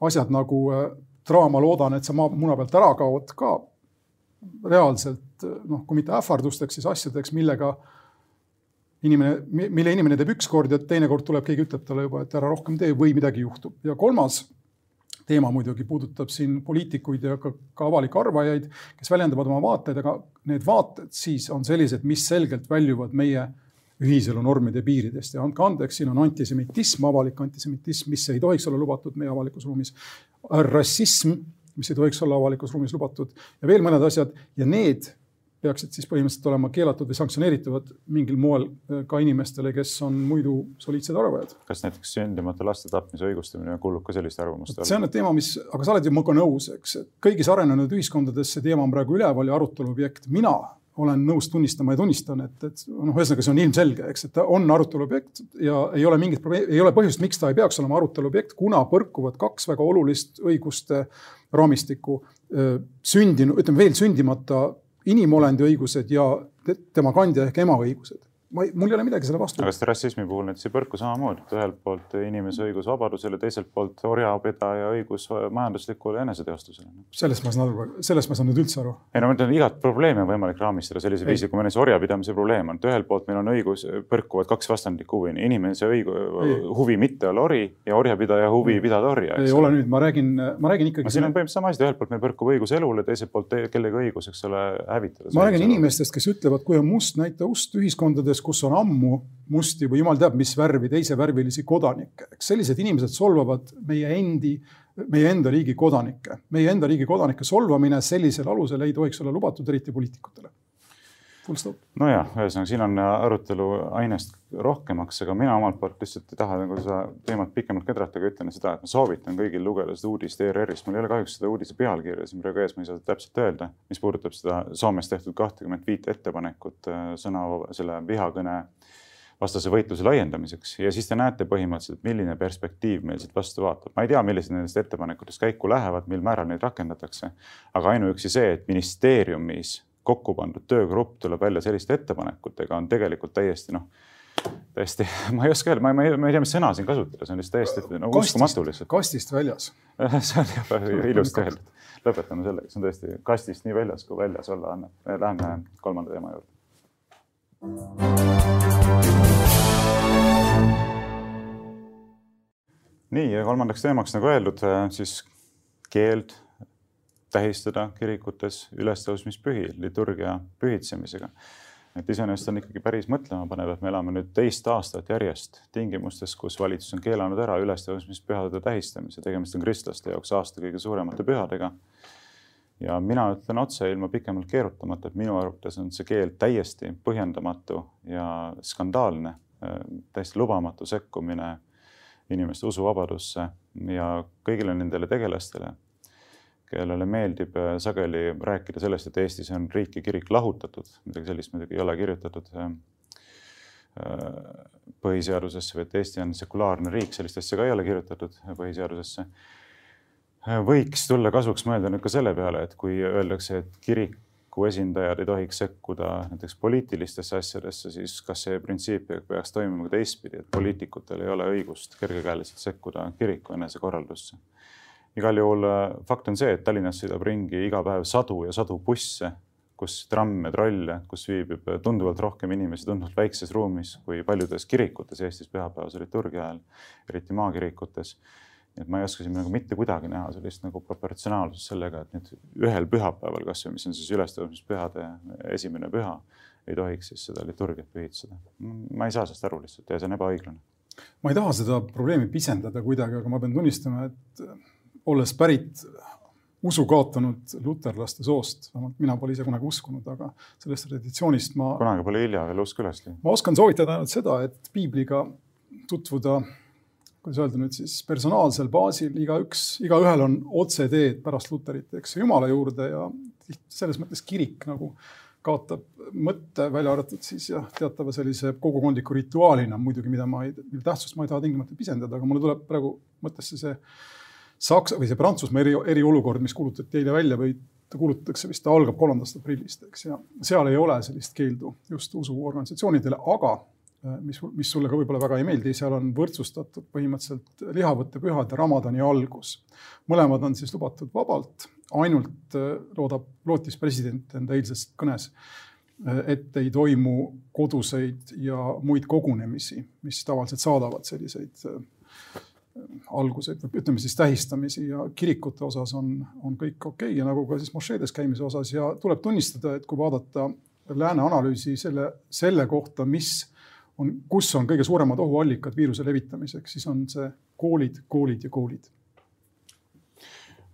asjad nagu äh, draama Loodan, et sa maa muna pealt ära kaod ka reaalselt noh, kui mitte ähvardusteks, siis asjadeks, millega inimene, mille inimene teeb ükskord ja teinekord tuleb, keegi ütleb talle juba, et ära rohkem tee või midagi juhtub. ja kolmas teema muidugi puudutab siin poliitikuid ja ka, ka avalikke arvajaid, kes väljendavad oma vaateid, aga need vaated siis on sellised, mis selgelt väljuvad meie ühiselu normide piiridest ja andke andeks, siin on antisemitism, avalik antisemitism, mis ei tohiks olla lubatud meie avalikus ruumis. rassism mis ei tohiks olla avalikus ruumis lubatud ja veel mõned asjad ja need peaksid siis põhimõtteliselt olema keelatud või sanktsioneeritavad mingil moel äh, ka inimestele, kes on muidu soliidsed arvajad. kas näiteks sündimata laste tapmise õigustamine kuulub ka selliste arvamuste alla? see on nüüd teema, mis, aga sa oled ju minuga nõus, eks, et kõigis arenenud ühiskondades see teema on praegu üleval ja arutelu objekt. mina olen nõus tunnistama ja tunnistan, et, et noh, ühesõnaga see on ilmselge, eks, et ta on arutelu objekt ja ei ole mingit probleemi, ei ole põhjust, miks ta ei peaks olema arutelu objekt, kuna põrkuvad kaks väga olulist õiguste raamistikku sündinud, ütleme veel sündimata inimolendi õigused ja tema kandja ehk ema õigused ma ei, mul ei ole midagi selle vastu. aga seda rassismi puhul näiteks ei põrku samamoodi, et ühelt poolt inimese õigus vabadusele, teiselt poolt orjapidaja õigus majanduslikule eneseteostusele. sellest ma saan aru, sellest ma saan nüüd üldse aru. ei no ma ütlen, igat probleemi on võimalik raamistada sellisel viisil, kui meil näiteks orjapidamise probleem on, et ühelt poolt meil on õigus, põrkuvad kaks vastandlikku huvi, inimese õigu, huvi mitte olla ori ja orjapidaja huvi pidada orja. ei ole nüüd, ma räägin, ma räägin ikkagi. siin on põhimõtteliselt sama asi, ühelt poolt meil põrkub õigus elule, teiselt poolt kellegi õigus, eks ole, hävitada. ma räägin inimestest, kes ütlevad, kui on must, näita ust ühiskondades riikides, kus on ammu musti või jumal teab, mis värvi, teisevärvilisi kodanikke, eks sellised inimesed solvavad meie endi, meie enda riigi kodanikke. meie enda riigi kodanike solvamine sellisel alusel ei tohiks olla lubatud, eriti poliitikutele. Nojah, ühesõnaga siin on arutelu ainest rohkemaks, aga mina omalt poolt lihtsalt ei taha nagu seda teemat pikemalt kedrata, aga ütlen seda, et ma soovitan kõigil lugeda seda uudist ERR-ist. mul ei ole kahjuks seda uudise pealkirja siin praegu ees, ma ei saa täpselt öelda, mis puudutab seda Soomes tehtud kahtekümmet viit ettepanekut äh, sõna, selle vihakõne vastase võitluse laiendamiseks ja siis te näete põhimõtteliselt, milline perspektiiv meil siit vastu vaatab. ma ei tea, millised nendest ettepanekutest käiku lähevad, mil määral neid rakendatakse, aga ainuüksi see, et ministeeriumis kokku pandud töögrupp tuleb välja selliste ettepanekutega, on tegelikult täiesti noh, täiesti, ma ei oska öelda, ma ei, ma ei tea, mis sõna siin kasutada, see on lihtsalt täiesti no, uskumatu lihtsalt. kastist väljas see on juba ilusti öeldud. lõpetame sellega, see on tõesti kastist nii väljas kui väljas olla annab. Läheme kolmanda teema juurde nii ja kolmandaks teemaks, nagu öeldud, siis keeld tähistada kirikutes ülestõusmispühi liturgia pühitsemisega. et iseenesest on ikkagi päris mõtlemapanev, et me elame nüüd teist aastat järjest tingimustes, kus valitsus on keelanud ära ülestõusmispühade tähistamise, tegemist on kristlaste jaoks aasta kõige suuremate pühadega. ja mina ütlen otse ilma pikemalt keerutamata, et minu arvates on see keeld täiesti põhjendamatu ja skandaalne, täiesti lubamatu sekkumine inimeste usuvabadusse ja kõigile nendele tegelastele, kellele meeldib äh, sageli rääkida sellest, et Eestis on riik ja kirik lahutatud, midagi sellist muidugi ei ole kirjutatud äh, äh, põhiseadusesse või et Eesti on sekulaarne riik, sellist asja ka ei ole kirjutatud põhiseadusesse. võiks tulla kasuks mõelda nüüd ka selle peale, et kui öeldakse, et kirik kiriku esindajad ei tohiks sekkuda näiteks poliitilistesse asjadesse, siis kas see printsiip peaks toimima ka teistpidi, et poliitikutel ei ole õigust kergekäeliselt sekkuda kiriku enesekorraldusse? Igal juhul äh, fakt on see, et Tallinnas sõidab ringi iga päev sadu ja sadu busse, kus tramme, trolle, kus viibib tunduvalt rohkem inimesi tunduvalt väikses ruumis kui paljudes kirikutes Eestis pühapäevase liturgia ajal, eriti maakirikutes et ma ei oska siin nagu mitte kuidagi näha sellist nagu proportsionaalsust sellega, et nüüd ühel pühapäeval kasvõi, mis on siis ülestõusmispühade esimene püha, ei tohiks siis seda liturgiat pühitseda. ma ei saa sellest aru lihtsalt ja see on ebaõiglane. ma ei taha seda probleemi pisendada kuidagi, aga ma pean tunnistama, et olles pärit usu kaotanud luterlaste soost, vähemalt mina pole ise kunagi uskunud, aga sellest traditsioonist ma. kunagi pole hilja veel usk üles leida. ma oskan soovitada ainult seda, et piibliga tutvuda kuidas öelda nüüd siis personaalsel baasil igaüks, igaühel on otseteed pärast luterit, eks Jumala juurde ja selles mõttes kirik nagu kaotab mõtte, välja arvatud siis jah, teatava sellise kogukondliku rituaalina muidugi, mida ma ei, mille tähtsust ma ei taha tingimata pisendada, aga mulle tuleb praegu mõttesse see Saksa või see Prantsusmaa eri, eriolukord, mis kuulutati eile välja või kuulutatakse vist, ta algab kolmandast aprillist, eks, ja seal ei ole sellist keeldu just usuorganisatsioonidele, aga Äh, mis, mis sulle ka võib-olla väga ei meeldi, seal on võrdsustatud põhimõtteliselt lihavõttepühad ja Ramadani algus. mõlemad on siis lubatud vabalt, ainult äh, loodab, lootis president enda eilses kõnes, äh, et ei toimu koduseid ja muid kogunemisi, mis tavaliselt saadavad selliseid alguseid või ütleme siis tähistamisi ja kirikute osas on, on kõik okei okay. ja nagu ka siis mošeedes käimise osas ja tuleb tunnistada, et kui vaadata lääne analüüsi selle, selle kohta, mis on, kus on kõige suuremad ohuallikad viiruse levitamiseks, siis on see koolid, koolid ja koolid.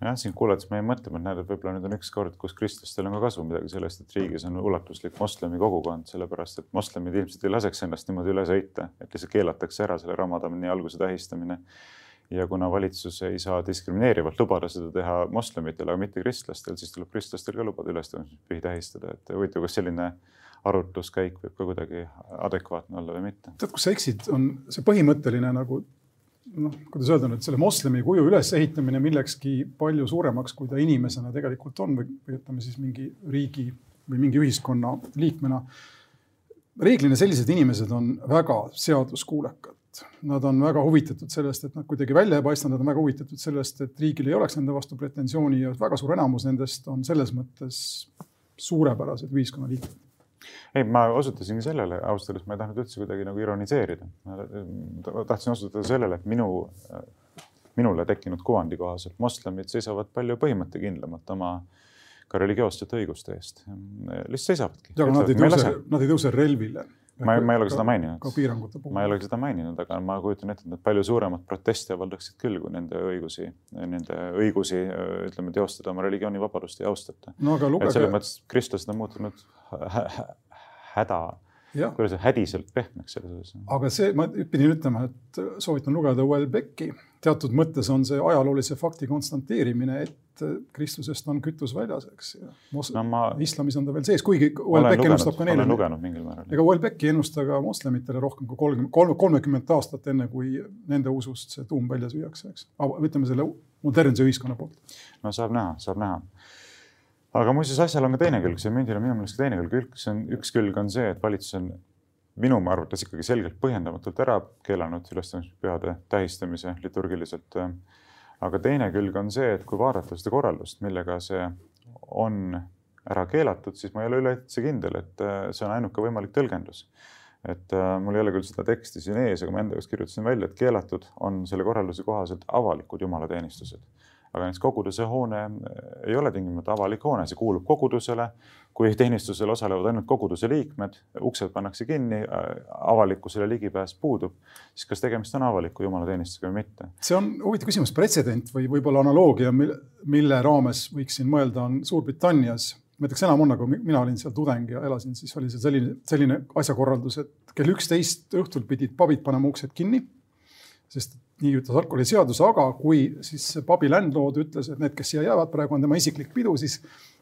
Jah, sind kuulates ma jäin mõtlema, et näed, et võib-olla nüüd on üks kord, kus kristlastel on ka kasu midagi sellest, et riigis on ulatuslik moslemi kogukond, sellepärast et moslemid ilmselt ei laseks ennast niimoodi üle sõita, et lihtsalt keelatakse ära selle Ramadani alguse tähistamine ja kuna valitsus ei saa diskrimineerivalt lubada seda teha moslemitele, aga mitte kristlastel, siis tuleb kristlastel ka lubada ülestõusmispühi tähistada, et huvitav, kas selline arutluskäik võib ka kuidagi adekvaatne olla või mitte. tead, kus sa eksid, on see põhimõtteline nagu noh, kuidas öelda nüüd selle moslemi kuju ülesehitamine millekski palju suuremaks, kui ta inimesena tegelikult on või, või ütleme siis mingi riigi või mingi ühiskonna liikmena. reeglina sellised inimesed on väga seaduskuulekad. Nad on väga huvitatud sellest, et nad kuidagi välja ei paista, nad on väga huvitatud sellest, et riigil ei oleks nende vastu pretensiooni ja väga suur enamus nendest on selles mõttes suurepärased ühiskonnaliikmed ei, ma osutasingi sellele, ausalt öeldes ma ei tahtnud üldse kuidagi nagu ironiseerida. ma tahtsin osutada sellele, et minu, minule tekkinud kuvandi kohaselt moslemid seisavad palju põhimõttekindlamalt oma ka religioossete õiguste eest. lihtsalt seisavadki. ja, aga nad ei tõuse, nad ei tõuse relvile ma, ma ei ole ka seda maininud. ka piirangute puhul. ma ei ole seda maininud, aga ma kujutan ette, et nad palju suuremat protesti avaldaksid küll, kui nende õigusi, nende õigusi, ütleme, teostada oma religioonivabadust ei austata no,. Lugege... selles mõttes kristlased on muutunud häda kuidas hädiselt pehmeks selles osas. aga see, ma pidin ütlema, et soovitan lugeda Welbecki. teatud mõttes on see ajaloolise fakti konstanteerimine, et Kristlusest on kütus väljas, eks. No, ma... islamis on ta veel sees, kuigi Welbeck ennustab ka neile. lugenud mingil määral. ega Welbeck ei ennusta ka moslemitele rohkem kui kolmkümmend, kolm, kolmekümmet aastat, enne kui nende usust see tuum välja süüakse, eks. ütleme selle modernse ühiskonna poolt. no saab näha, saab näha aga muuseas, asjal on ka teine külg, see mündil on minu meelest ka teine külg, üks on, üks külg on see, et valitsus on minu arvates ikkagi selgelt põhjendamatult ära keelanud ülestõusmispühade tähistamise liturgiliselt. Aga teine külg on see, et kui vaadata seda korraldust, millega see on ära keelatud, siis ma ei ole üleüldse kindel, et see on ainuke võimalik tõlgendus. et mul ei ole küll seda teksti siin ees, aga ma enda jaoks kirjutasin välja, et keelatud on selle korralduse kohaselt avalikud jumalateenistused aga näiteks koguduse hoone eh, ei ole tingimata avalik hoone, see kuulub kogudusele. kui teenistusel osalevad ainult koguduse liikmed, uksed pannakse kinni, äh, avalikkusele ligipääs puudub, siis kas tegemist on avaliku jumalateenistusega või mitte? see on huvitav küsimus, pretsedent või võib-olla analoogia, mille raames võiksin mõelda, on Suurbritannias ma kas enam on, aga mina olin seal tudeng ja elasin, siis oli see selline, selline asjakorraldus, et kell üksteist õhtul pidid pabid panema uksed kinni. sest nii ütles alkoholiseadus, aga kui siis pubi landlord ütles, et need, kes siia jäävad, praegu on tema isiklik pidu, siis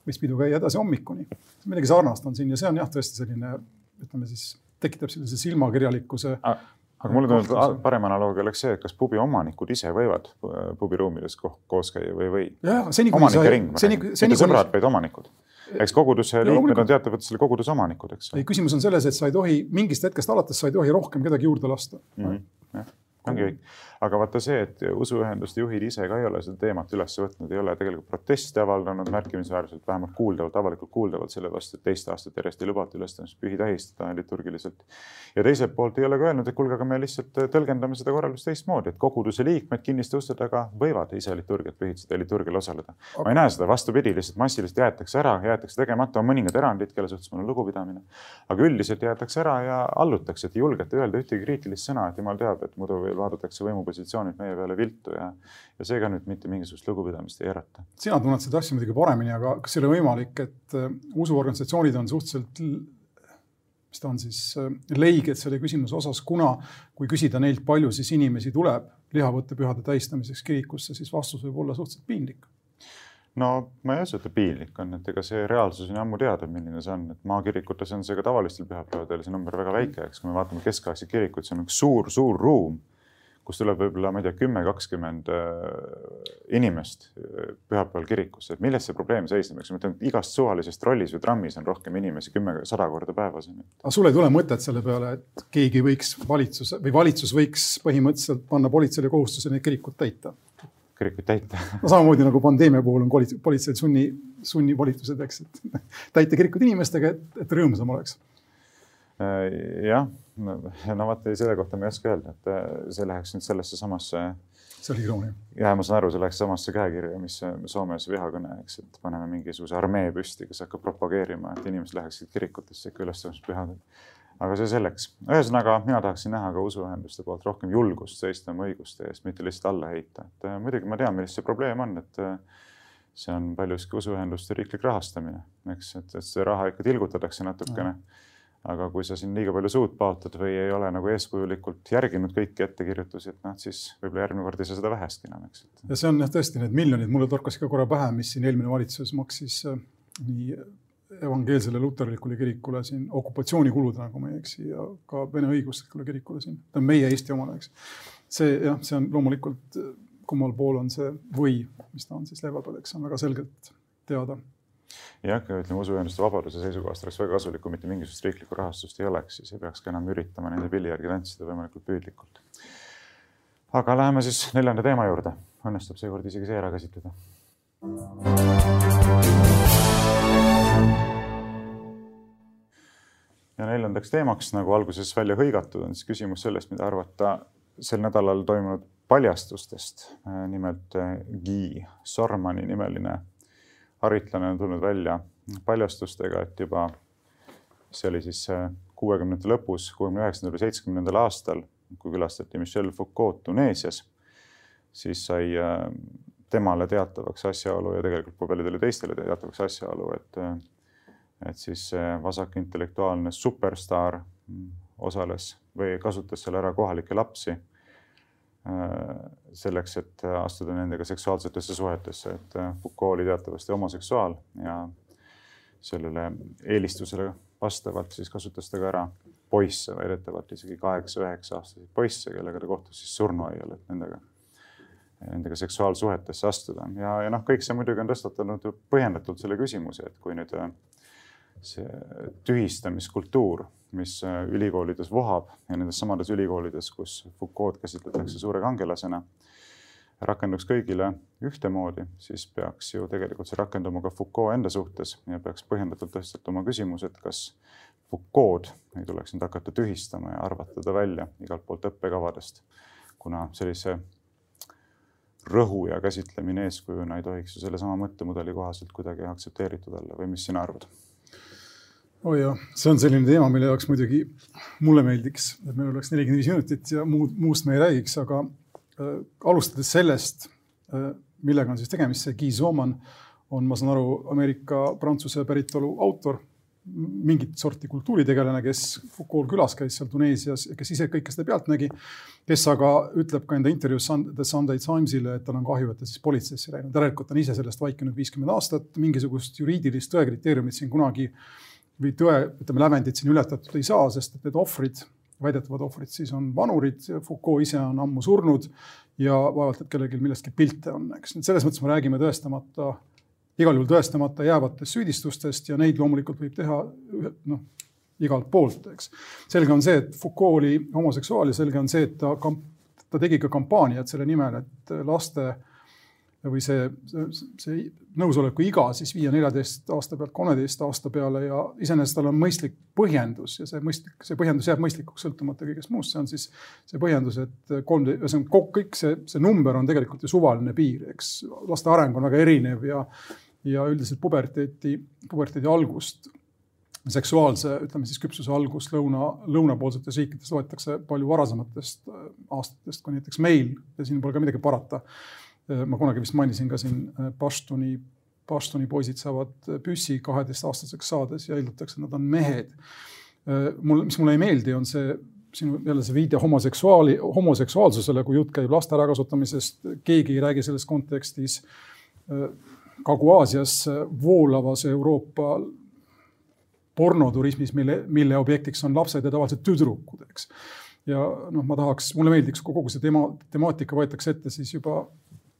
võis pidu käia edasi hommikuni. midagi sarnast on siin ja see on jah, tõesti selline, ütleme siis, tekitab sellise silmakirjalikkuse. aga mulle tundub, parem analoogia oleks see, et kas pubi omanikud ise võivad pubiruumides koos käia või ei või. omanike ring, mitte sõbrad, vaid omanikud eks koguduse liikmed on teatavalt selle koguduse omanikud, eks. ei, küsimus on selles, et sa ei tohi mingist hetkest alates, sa ei tohi rohkem kedagi juurde lasta mm. -hmm. ongi kõik aga vaata see, et usuühenduste juhid ise ka ei ole seda teemat üles võtnud, ei ole tegelikult protesti avaldanud märkimisväärselt, vähemalt kuuldavalt, avalikult kuuldavalt selle vastu, et teist aastat järjest ei lubata ülestõusmispühi tähistada liturgiliselt. ja teiselt poolt ei ole ka öelnud, et kuulge, aga me lihtsalt tõlgendame seda korraldust teistmoodi, et koguduse liikmed kinniste uste taga võivad ise liturgiat pühitseda ja liturgial osaleda. ma ei näe seda, vastupidi, lihtsalt massiliselt jäetakse ära, jäetakse tegemata, on mõningad erandid, kelle suhtes mul on lugupidamine. aga üldiselt jäetakse ära ja allutakse, et ei julgeta öelda ühtegi kriitilist sõna, et jumal teab, et muidu vaadatakse võimu positsioonilt meie peale viltu ja, ja seega nüüd mitte mingisugust lugupidamist ei ärata. sina tunned seda asja muidugi paremini, aga kas ei ole võimalik, et äh, usuorganisatsioonid on suhteliselt, mis ta on siis, äh, leiged selle küsimuse osas, kuna kui küsida neilt, palju siis inimesi tuleb lihavõttepühade tähistamiseks kirikusse, siis vastus võib olla suhteliselt piinlik. No ma ei usu, et ta piinlik on, et ega see reaalsus on ammu teada, milline see on, et maakirikutes on see ka tavalistel pühapäevadel see number väga väike, eks, kui me vaatame keskaegseid kirikuid, see on üks suur-suur ruum kus tuleb võib-olla, ma ei tea, kümme, kakskümmend äh, inimest äh, pühapäeval kirikusse, et milles see probleem seisneb, eks ma ütlen, igast suvalisest rollis või trammis on rohkem inimesi kümme, sada korda päevas. aga sul ei tule mõtet selle peale, et keegi võiks valitsuse või valitsus võiks põhimõtteliselt panna politseile kohustuse neid kirikuid täita? kirikuid täita no samamoodi nagu pandeemia puhul on politseil sunni, sunnivolitused, eks, et täita kirikud inimestega, et, et rõõmsam oleks jah, no vaata selle kohta ma ei oska öelda, et äh, see läheks nüüd sellesse samasse. see oli iroonia. jah, ma saan aru, see läheks samasse käekirja, mis Soomes vihakõne, eks, et paneme mingisuguse armee püsti, kes hakkab propageerima, et inimesed läheksid kirikutesse ikka ülestõusmispühadel. aga see selleks. ühesõnaga, mina tahaksin näha ka usuühenduste poolt rohkem julgust seista oma õiguste eest, mitte lihtsalt alla heita, et äh, muidugi ma tean, milles see probleem on, et see on paljuski usuühenduste riiklik rahastamine, eks, et, et see raha ikka tilgutatakse natukene no aga kui sa siin liiga palju suud paotad või ei ole nagu eeskujulikult järginud kõiki ettekirjutusi, et noh, siis võib-olla järgmine kord ei saa seda vähestki enam, eks. ja see on jah tõesti need miljonid, mulle torkas ka korra pähe, mis siin eelmine valitsus maksis äh, nii evangeelsele luterlikule kirikule siin okupatsioonikulud, nagu ma ei eksi, ja ka vene õigeusklikule kirikule siin, ta on meie Eesti omane, eks. see jah, see on loomulikult, kummal pool on see või, mis ta on siis leiva peal, eks on väga selgelt teada jah, ütleme usuühenduste vabaduse seisukohast oleks väga kasulik, kui mitte mingisugust riiklikku rahastust ei oleks, siis ei peaks ka enam üritama nende pilli järgi tantsida võimalikult püüdlikult. aga läheme siis neljanda teema juurde, õnnestub seekord isegi see ära käsitleda. ja neljandaks teemaks, nagu alguses välja hõigatud, on siis küsimus sellest, mida arvata sel nädalal toimunud paljastustest. nimelt Guy Sormani nimeline haritlane on tulnud välja paljastustega, et juba see oli siis äh, kuuekümnendate lõpus, kuuekümne üheksandal või seitsmekümnendal aastal, kui külastati Michel Foucault Tuneesias, siis sai äh, temale teatavaks asjaolu ja tegelikult ka paljudele teistele teatavaks asjaolu, et, äh, et siis vasakintellektuaalne superstaar mm, osales või kasutas seal ära kohalikke lapsi selleks, et astuda nendega seksuaalsetesse suhetesse, et äh, Foucault oli teatavasti homoseksuaal ja sellele eelistusele vastavalt siis kasutas ta ka ära poisse, väidetavalt isegi kaheksa-üheksa aastaseid poisse, kellega ta kohtus siis surnuaial, et nendega, nendega seksuaalsuhetesse astuda. Ja, ja noh, kõik see muidugi on tõstatanud põhjendatult selle küsimuse, et kui nüüd äh, see tühistamiskultuur mis äh, ülikoolides vohab ja nendes samades ülikoolides, kus Foucault käsitletakse suure kangelasena, rakenduks kõigile ühtemoodi, siis peaks ju tegelikult see rakenduma ka Foucault enda suhtes ja peaks põhjendatult tõstatama küsimus, et kas Foucault ei tuleks nüüd hakata tühistama ja arvata ta välja igalt poolt õppekavadest, kuna sellise rõhu ja käsitlemine eeskujuna ei tohiks ju sellesama mõttemudeli kohaselt kuidagi aktsepteeritud olla või mis sina arvad? Oo oh jah, see on selline teema, mille jaoks muidugi mulle meeldiks, et meil oleks nelikümmend viis minutit ja muud, muust me ei räägiks, aga äh, alustades sellest äh,, millega on siis tegemist, see Guy Zoman on, ma saan aru, Ameerika-Prantsuse päritolu autor, mingit sorti kultuuritegelane, kes Foucault külas käis seal Tuneesias ja kes ise kõike seda pealt nägi, kes aga ütleb ka enda intervjuus The Sunday Timesile, et tal on kahju, et ta siis politseisse läinud, järelikult on ise sellest vaikinud viiskümmend aastat, mingisugust juriidilist tõekriteeriumit siin kunagi äh, või tõe, ütleme lävendit siin ületatud ei saa, sest et need ohvrid väidetavad ohvrid siis on vanurid, Foucault ise on ammu surnud ja vaevalt, et kellelgi millestki pilte on, eks. selles mõttes me räägime tõestamata, igal juhul tõestamata jäävatest süüdistustest ja neid loomulikult võib teha noh, igalt poolt, eks. selge on see, et Foucault oli homoseksuaal ja selge on see, et ta, ta tegi ka kampaaniat selle nimel, et laste või see, see, see nõusoleku iga siis viia neljateist aasta pealt kolmeteist aasta peale ja iseenesest tal on mõistlik põhjendus ja see mõistlik, see põhjendus jääb mõistlikuks sõltumata kõigest muust, see on siis see põhjendus, et kolm, ühesõnaga kõik see, see number on tegelikult ju suvaline piir, eks. Laste areng on väga erinev ja, ja üldiselt puberteeti, puberteedi algust seksuaalse, ütleme siis küpsuse algust lõuna, lõunapoolsetes riikides loetakse palju varasematest aastatest kui näiteks meil ja siin pole ka midagi parata. Äh, ma kunagi vist mainisin ka siin äh, Paštuni, Paštuni poisid saavad äh, püssi kaheteistaastaseks saades ja eeldatakse, nad on mehed. mul, mis mulle ei meeldi, on see sinu jälle see viide homoseksuaali, homoseksuaalsusele, kui jutt käib laste ärakasutamisest, keegi ei räägi selles kontekstis Kagu-Aasias voolavas Euroopa pornoturismis, mille, mille objektiks on lapsed ja tavaliselt tüdrukud, eks. ja noh, ma tahaks, mulle meeldiks, kui kogu see teema, temaatika võetakse ette siis juba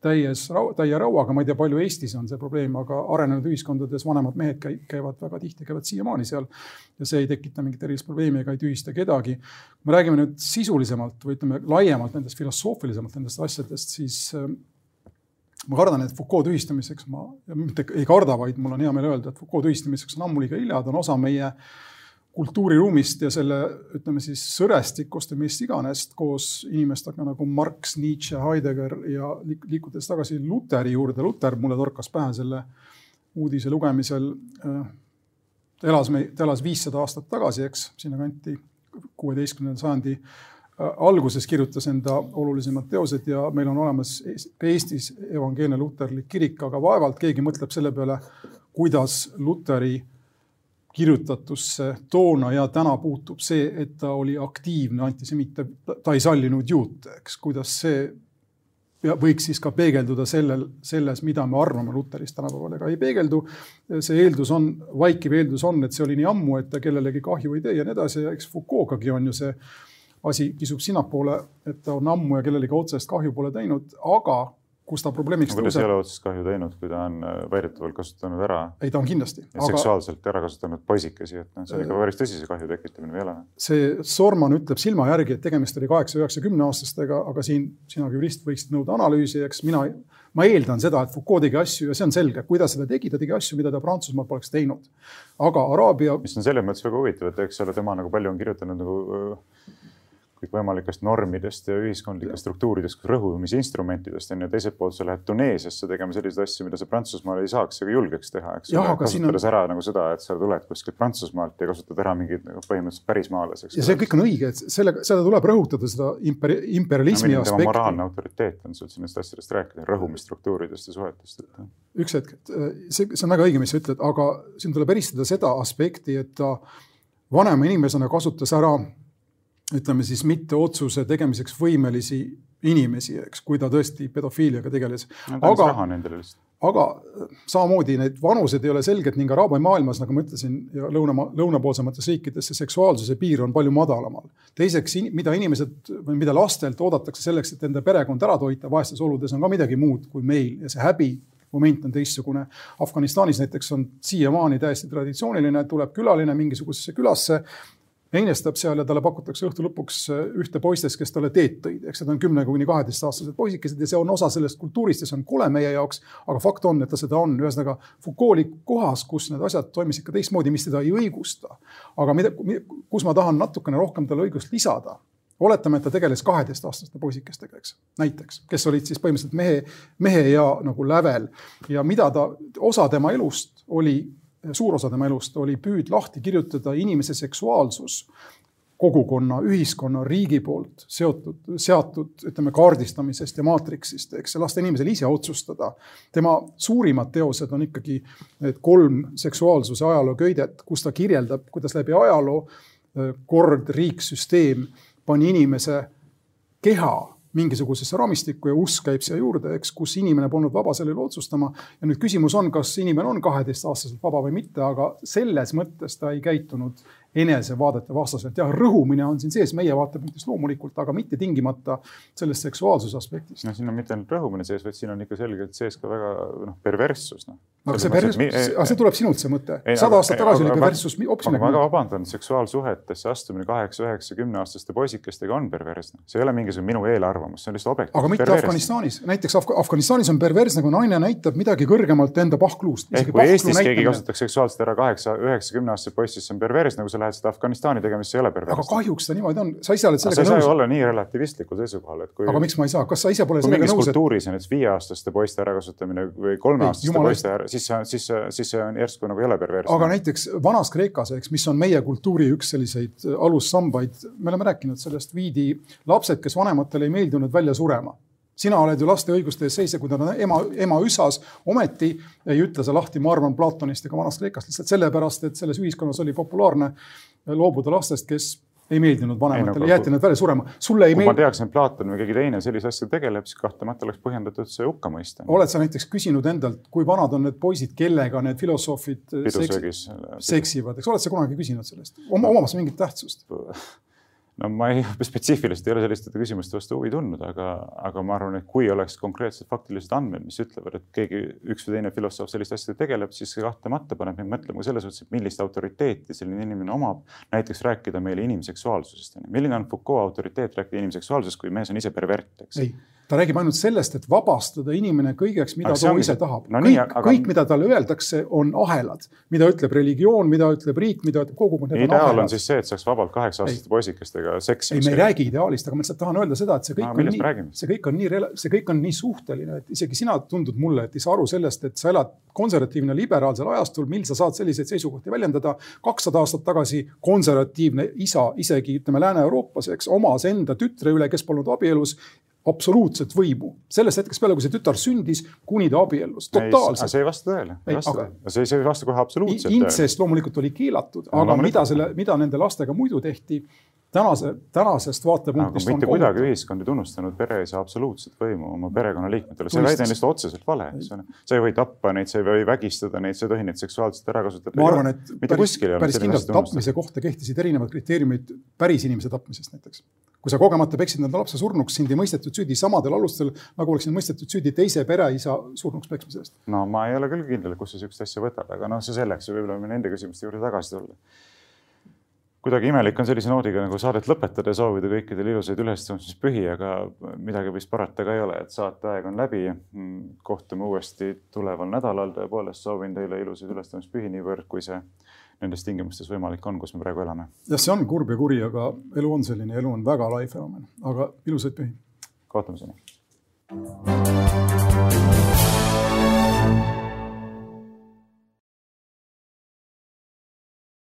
täies, täie rauaga, ma ei tea, palju Eestis on see probleem, aga arenenud ühiskondades vanemad mehed käivad väga tihti, käivad siiamaani seal. ja see ei tekita mingit erilist probleemi ega ei tühista kedagi. kui me räägime nüüd sisulisemalt või ütleme laiemalt nendest filosoofilisemalt nendest asjadest, siis äh, ma kardan, et Foucault tühistamiseks ma, mitte ei karda, vaid mul on hea meel öelda, et Foucault tühistamiseks on ammu liiga hilja, ta on osa meie äh, kultuuriruumist ja selle, ütleme siis sõrestikust või mis iganes koos inimestega nagu Marx, Nietzsche, Heidegger ja liikudes tagasi Luteri juurde. Luter mulle torkas pähe selle uudise lugemisel. Äh, ta elas, ta elas viissada aastat tagasi, eks, sinnakanti kuueteistkümnenda sajandi äh, alguses kirjutas enda olulisemad teosed ja meil on olemas Eestis evangeelne luterlik kirik, aga vaevalt keegi mõtleb selle peale, kuidas Luteri kirjutatusse toona ja täna puutub see, et ta oli aktiivne antisemiit, ta ei sallinud juute, eks, kuidas see võiks siis ka peegelduda sellel, selles, mida me arvame Luterist tänapäeval, ega ei peegeldu. see eeldus on, vaikiv eeldus on, et see oli nii ammu, et ta kellelegi kahju ei tee ja nii edasi ja eks Foucault'gagi on ju see asi kisub sinnapoole, et ta on ammu ja kellelegi otsest kahju pole teinud, aga kus ta probleemiks tõuseb. kuidas ei ole otsest kahju teinud, kui ta on äh, väidetavalt kasutanud ära? ei, ta on kindlasti. Aga... seksuaalselt ära kasutanud poisikesi, et noh, see on ikka päris tõsise kahju tekitamine ei ole? see Sorman ütleb silma järgi, et tegemist oli kaheksa, üheksakümne aastastega, aga siin sina kui jurist võiksid nõuda analüüsi, eks mina, ma eeldan seda, et Foucault tegi asju ja see on selge, kui ta seda tegi, ta tegi asju, mida ta Prantsusmaal poleks teinud. aga Araabia. mis on selles mõttes väga huvitav, et eks ole, tema nagu palju on kirjutanud nagu kõikvõimalikest normidest ja ühiskondlikest struktuuridest, rõhumisi-instrumentidest on ju, teiselt poolt sa lähed Tuneesiasse tegema selliseid asju, mida sa Prantsusmaal ei saaks ega julgeks teha, eks ole. kasutades on... ära nagu seda, et sa tuled kuskilt Prantsusmaalt ja kasutad ära mingeid nagu põhimõtteliselt pärismaalaseks. ja see kõik on õige, et sellega, seda tuleb rõhutada, seda imper, imperialismi no, aspekti. moraalne autoriteet on sul nendest asjadest rääkida, rõhumisstruktuuridest ja suhetest et.... üks hetk, et äh, see, see on väga õige, mis sa ütled, aga siin tuleb eristada seda aspekti, et ta vanema inimesena kasutas ära ütleme siis mitte otsuse tegemiseks võimelisi inimesi, eks, kui ta tõesti pedofiiliaga tegeles. aga, aga samamoodi need vanused ei ole selged ning araabia maailmas, nagu ma ütlesin, ja lõuna, lõunapoolsemates riikides see seksuaalsuse piir on palju madalamal. teiseks, mida inimesed või mida lastelt oodatakse selleks, et enda perekond ära toita vaestes oludes, on ka midagi muud kui meil ja see häbi moment on teistsugune. Afganistanis näiteks on siiamaani täiesti traditsiooniline, tuleb külaline mingisugusesse külasse heinestab seal ja talle pakutakse õhtu lõpuks äh, ühte poistest, kes talle teed tõid, eks need on kümne kuni kaheteistaastased poisikesed ja see on osa sellest kultuurist ja see on kole meie jaoks. aga fakt on, et ta seda on, ühesõnaga Foucault oli kohas, kus need asjad toimisid ka teistmoodi, mis teda ei õigusta. aga mida, kus ma tahan natukene rohkem talle õigust lisada? Oletame, et ta tegeles kaheteistaastaste poisikestega, eks, näiteks, kes olid siis põhimõtteliselt mehe, mehe ja nagu lävel. Ja mida ta, osa tema elust oli suur osa tema elust oli püüd lahti kirjutada inimese seksuaalsus kogukonna, ühiskonna, riigi poolt seotud, seatud, ütleme, kaardistamisest ja maatriksist, eks, ja lasta inimesel ise otsustada. tema suurimad teosed on ikkagi need kolm seksuaalsuse ajaloo köidet, kus ta kirjeldab, kuidas läbi ajaloo kord, riik, süsteem pani inimese keha mingisugusesse raamistikku ja usk käib siia juurde, eks, kus inimene polnud vaba selle üle otsustama. ja nüüd küsimus on, kas inimene on kaheteistaastaselt vaba või mitte, aga selles mõttes ta ei käitunud enesevaadete vastaselt. jah, rõhumine on siin sees meie vaatepunktist loomulikult, aga mitte tingimata sellest seksuaalsuse aspektist. no siin on mitte ainult rõhumine sees, vaid siin on ikka selgelt sees ka väga noh, perverssus noh. aga see perverssus, aga see tuleb sinult, see mõte. sada aastat tagasi oli perverssus hoopis ma väga vabandan, seksuaalsuhetesse astumine kaheksa, üheksa, kümneaastaste poisikestega on perversne. see ei ole mingisugune minu eelarvamus, see on lihtsalt objektiivne. aga mitte perversne. Afganistanis, näiteks Af Afganistanis on perversne, kui naine näitab midagi kõrgemalt enda pahkluust. ehk kui Eestis keegi kasutaks seksuaalselt ära kaheksa, üheksa, kümneaastase poissi, siis see on perversne, kui sa lähed seda Afganistani tegema, siis see ei ole perversne. aga kahjuks ta niimoodi on, sa ise oled sellega nõus. sa ei saa ju olla nii relativistlikul seisukohal, et kui. aga miks ma ei saa, kas sa ise pole sellega nõus? kultuuris on näiteks viieaastaste poiste ärakasutamine või kolmeaastaste poiste ära, siis see, siis, siis see on järsku nagu ei ole perversne. aga näiteks vanas Kreekas, eks, mis on meie kultuuri üks selliseid alussambaid, me oleme rääkinud sellest, viidi lapsed, kes vanematele ei meeldinud, välja surema sina oled ju laste õiguste eest seisja, kui ta on ema, ema üsas, ometi ei ütle sa lahti, ma arvan Platonist ega vanast Kreekast lihtsalt sellepärast, et selles ühiskonnas oli populaarne loobuda lastest, kes ei meeldinud vanematele, jäeti nad välja surema. sulle ei meeldi. ma teaksin, et Platon või keegi teine sellise asjaga tegeleb, siis kahtlemata oleks põhjendatud see hukka mõista. oled sa näiteks küsinud endalt, kui vanad on need poisid, kellega need filosoofid seks, seksivad, eks oled sa kunagi küsinud sellest, omamas mingit tähtsust? no ma ei, spetsiifiliselt ei ole selliste küsimuste vastu huvi tundnud, aga, aga ma arvan, et kui oleks konkreetsed faktilised andmed, mis ütlevad, et keegi, üks või teine filosoof selliste asjadega tegeleb, siis see kahtlemata paneb mind mõtlema ka selles suhtes, et millist autoriteeti selline inimene omab. näiteks rääkida meile inimseksuaalsusest. milline on Foucault autoriteet rääkida inimseksuaalsusest, kui mees on ise pervert, eks? Ta räägib ainult sellest, et vabastada inimene kõigeks, mida ta ise tahab no. kõik, aga... kõik, mida talle öeldakse, on ahelad, mida ütleb religioon, mida ütleb riik, mida ütleb kogukond. ideaal on siis see, et saaks vabalt kaheksa-aastaste poisikestega seksima. ei, me ei räägi ideaalist, aga ma lihtsalt tahan öelda seda, et see kõik no, on nii, see kõik on nii, see kõik on nii suhteline, et isegi sina tundud mulle, et ei saa aru sellest, et sa elad konservatiivne liberaalsel ajastul, mil sa saad selliseid seisukohti väljendada. kakssada aastat tagasi konservatiivne isa isegi ütleme Lääne-Euroopas, eks, omas enda tütre üle, kes polnud abielus absoluutset võimu sellest hetkest peale, kui see tütar sündis, kuni ta abiellus, totaalselt. see ei vasta tõele, see, see ei vasta kohe absoluutselt tõele. intsest loomulikult oli keelatud, aga no, mida selle, mida nende lastega muidu tehti, tänase, tänasest vaatepunktist. mitte kuidagi kohut. ühiskond ei tunnustanud pereisa absoluutset võimu oma perekonnaliikmetele, see väide on lihtsalt otseselt vale, eks ole. sa ei või tappa neid, sa ei või vägistada neid, sa ei tohi neid seksuaalselt ära kasutada. ma arvan, et päris, päris kindlalt tapmise kohta kehtisid erinevad kriteeriumid päris inimese tapmisest näiteks kui sa kogemata peksid enda lapse surnuks, sind ei mõistetud süüdi samadel alustel, nagu oleks sind mõistetud süüdi teise pereisa surnuks peksmise eest. no ma ei ole küll kindel, kus sa sihukest asja võtad, aga noh, see selleks, võib-olla võime nende küsimuste juurde tagasi tulla. kuidagi imelik on sellise noodiga nagu saadet lõpetada ja soovida kõikidele ilusaid ülestõusmispühi, aga midagi vist parata ka ei ole, et saateaeg on läbi. kohtume uuesti tuleval nädalal, tõepoolest soovin teile ilusaid ülestõusmispühi niivõrd, kui see nendes tingimustes võimalik on, kus me praegu elame. jah, see on kurb ja kuri, aga elu on selline, elu on väga lai fenomen, aga ilusaid pühi. kohtumiseni.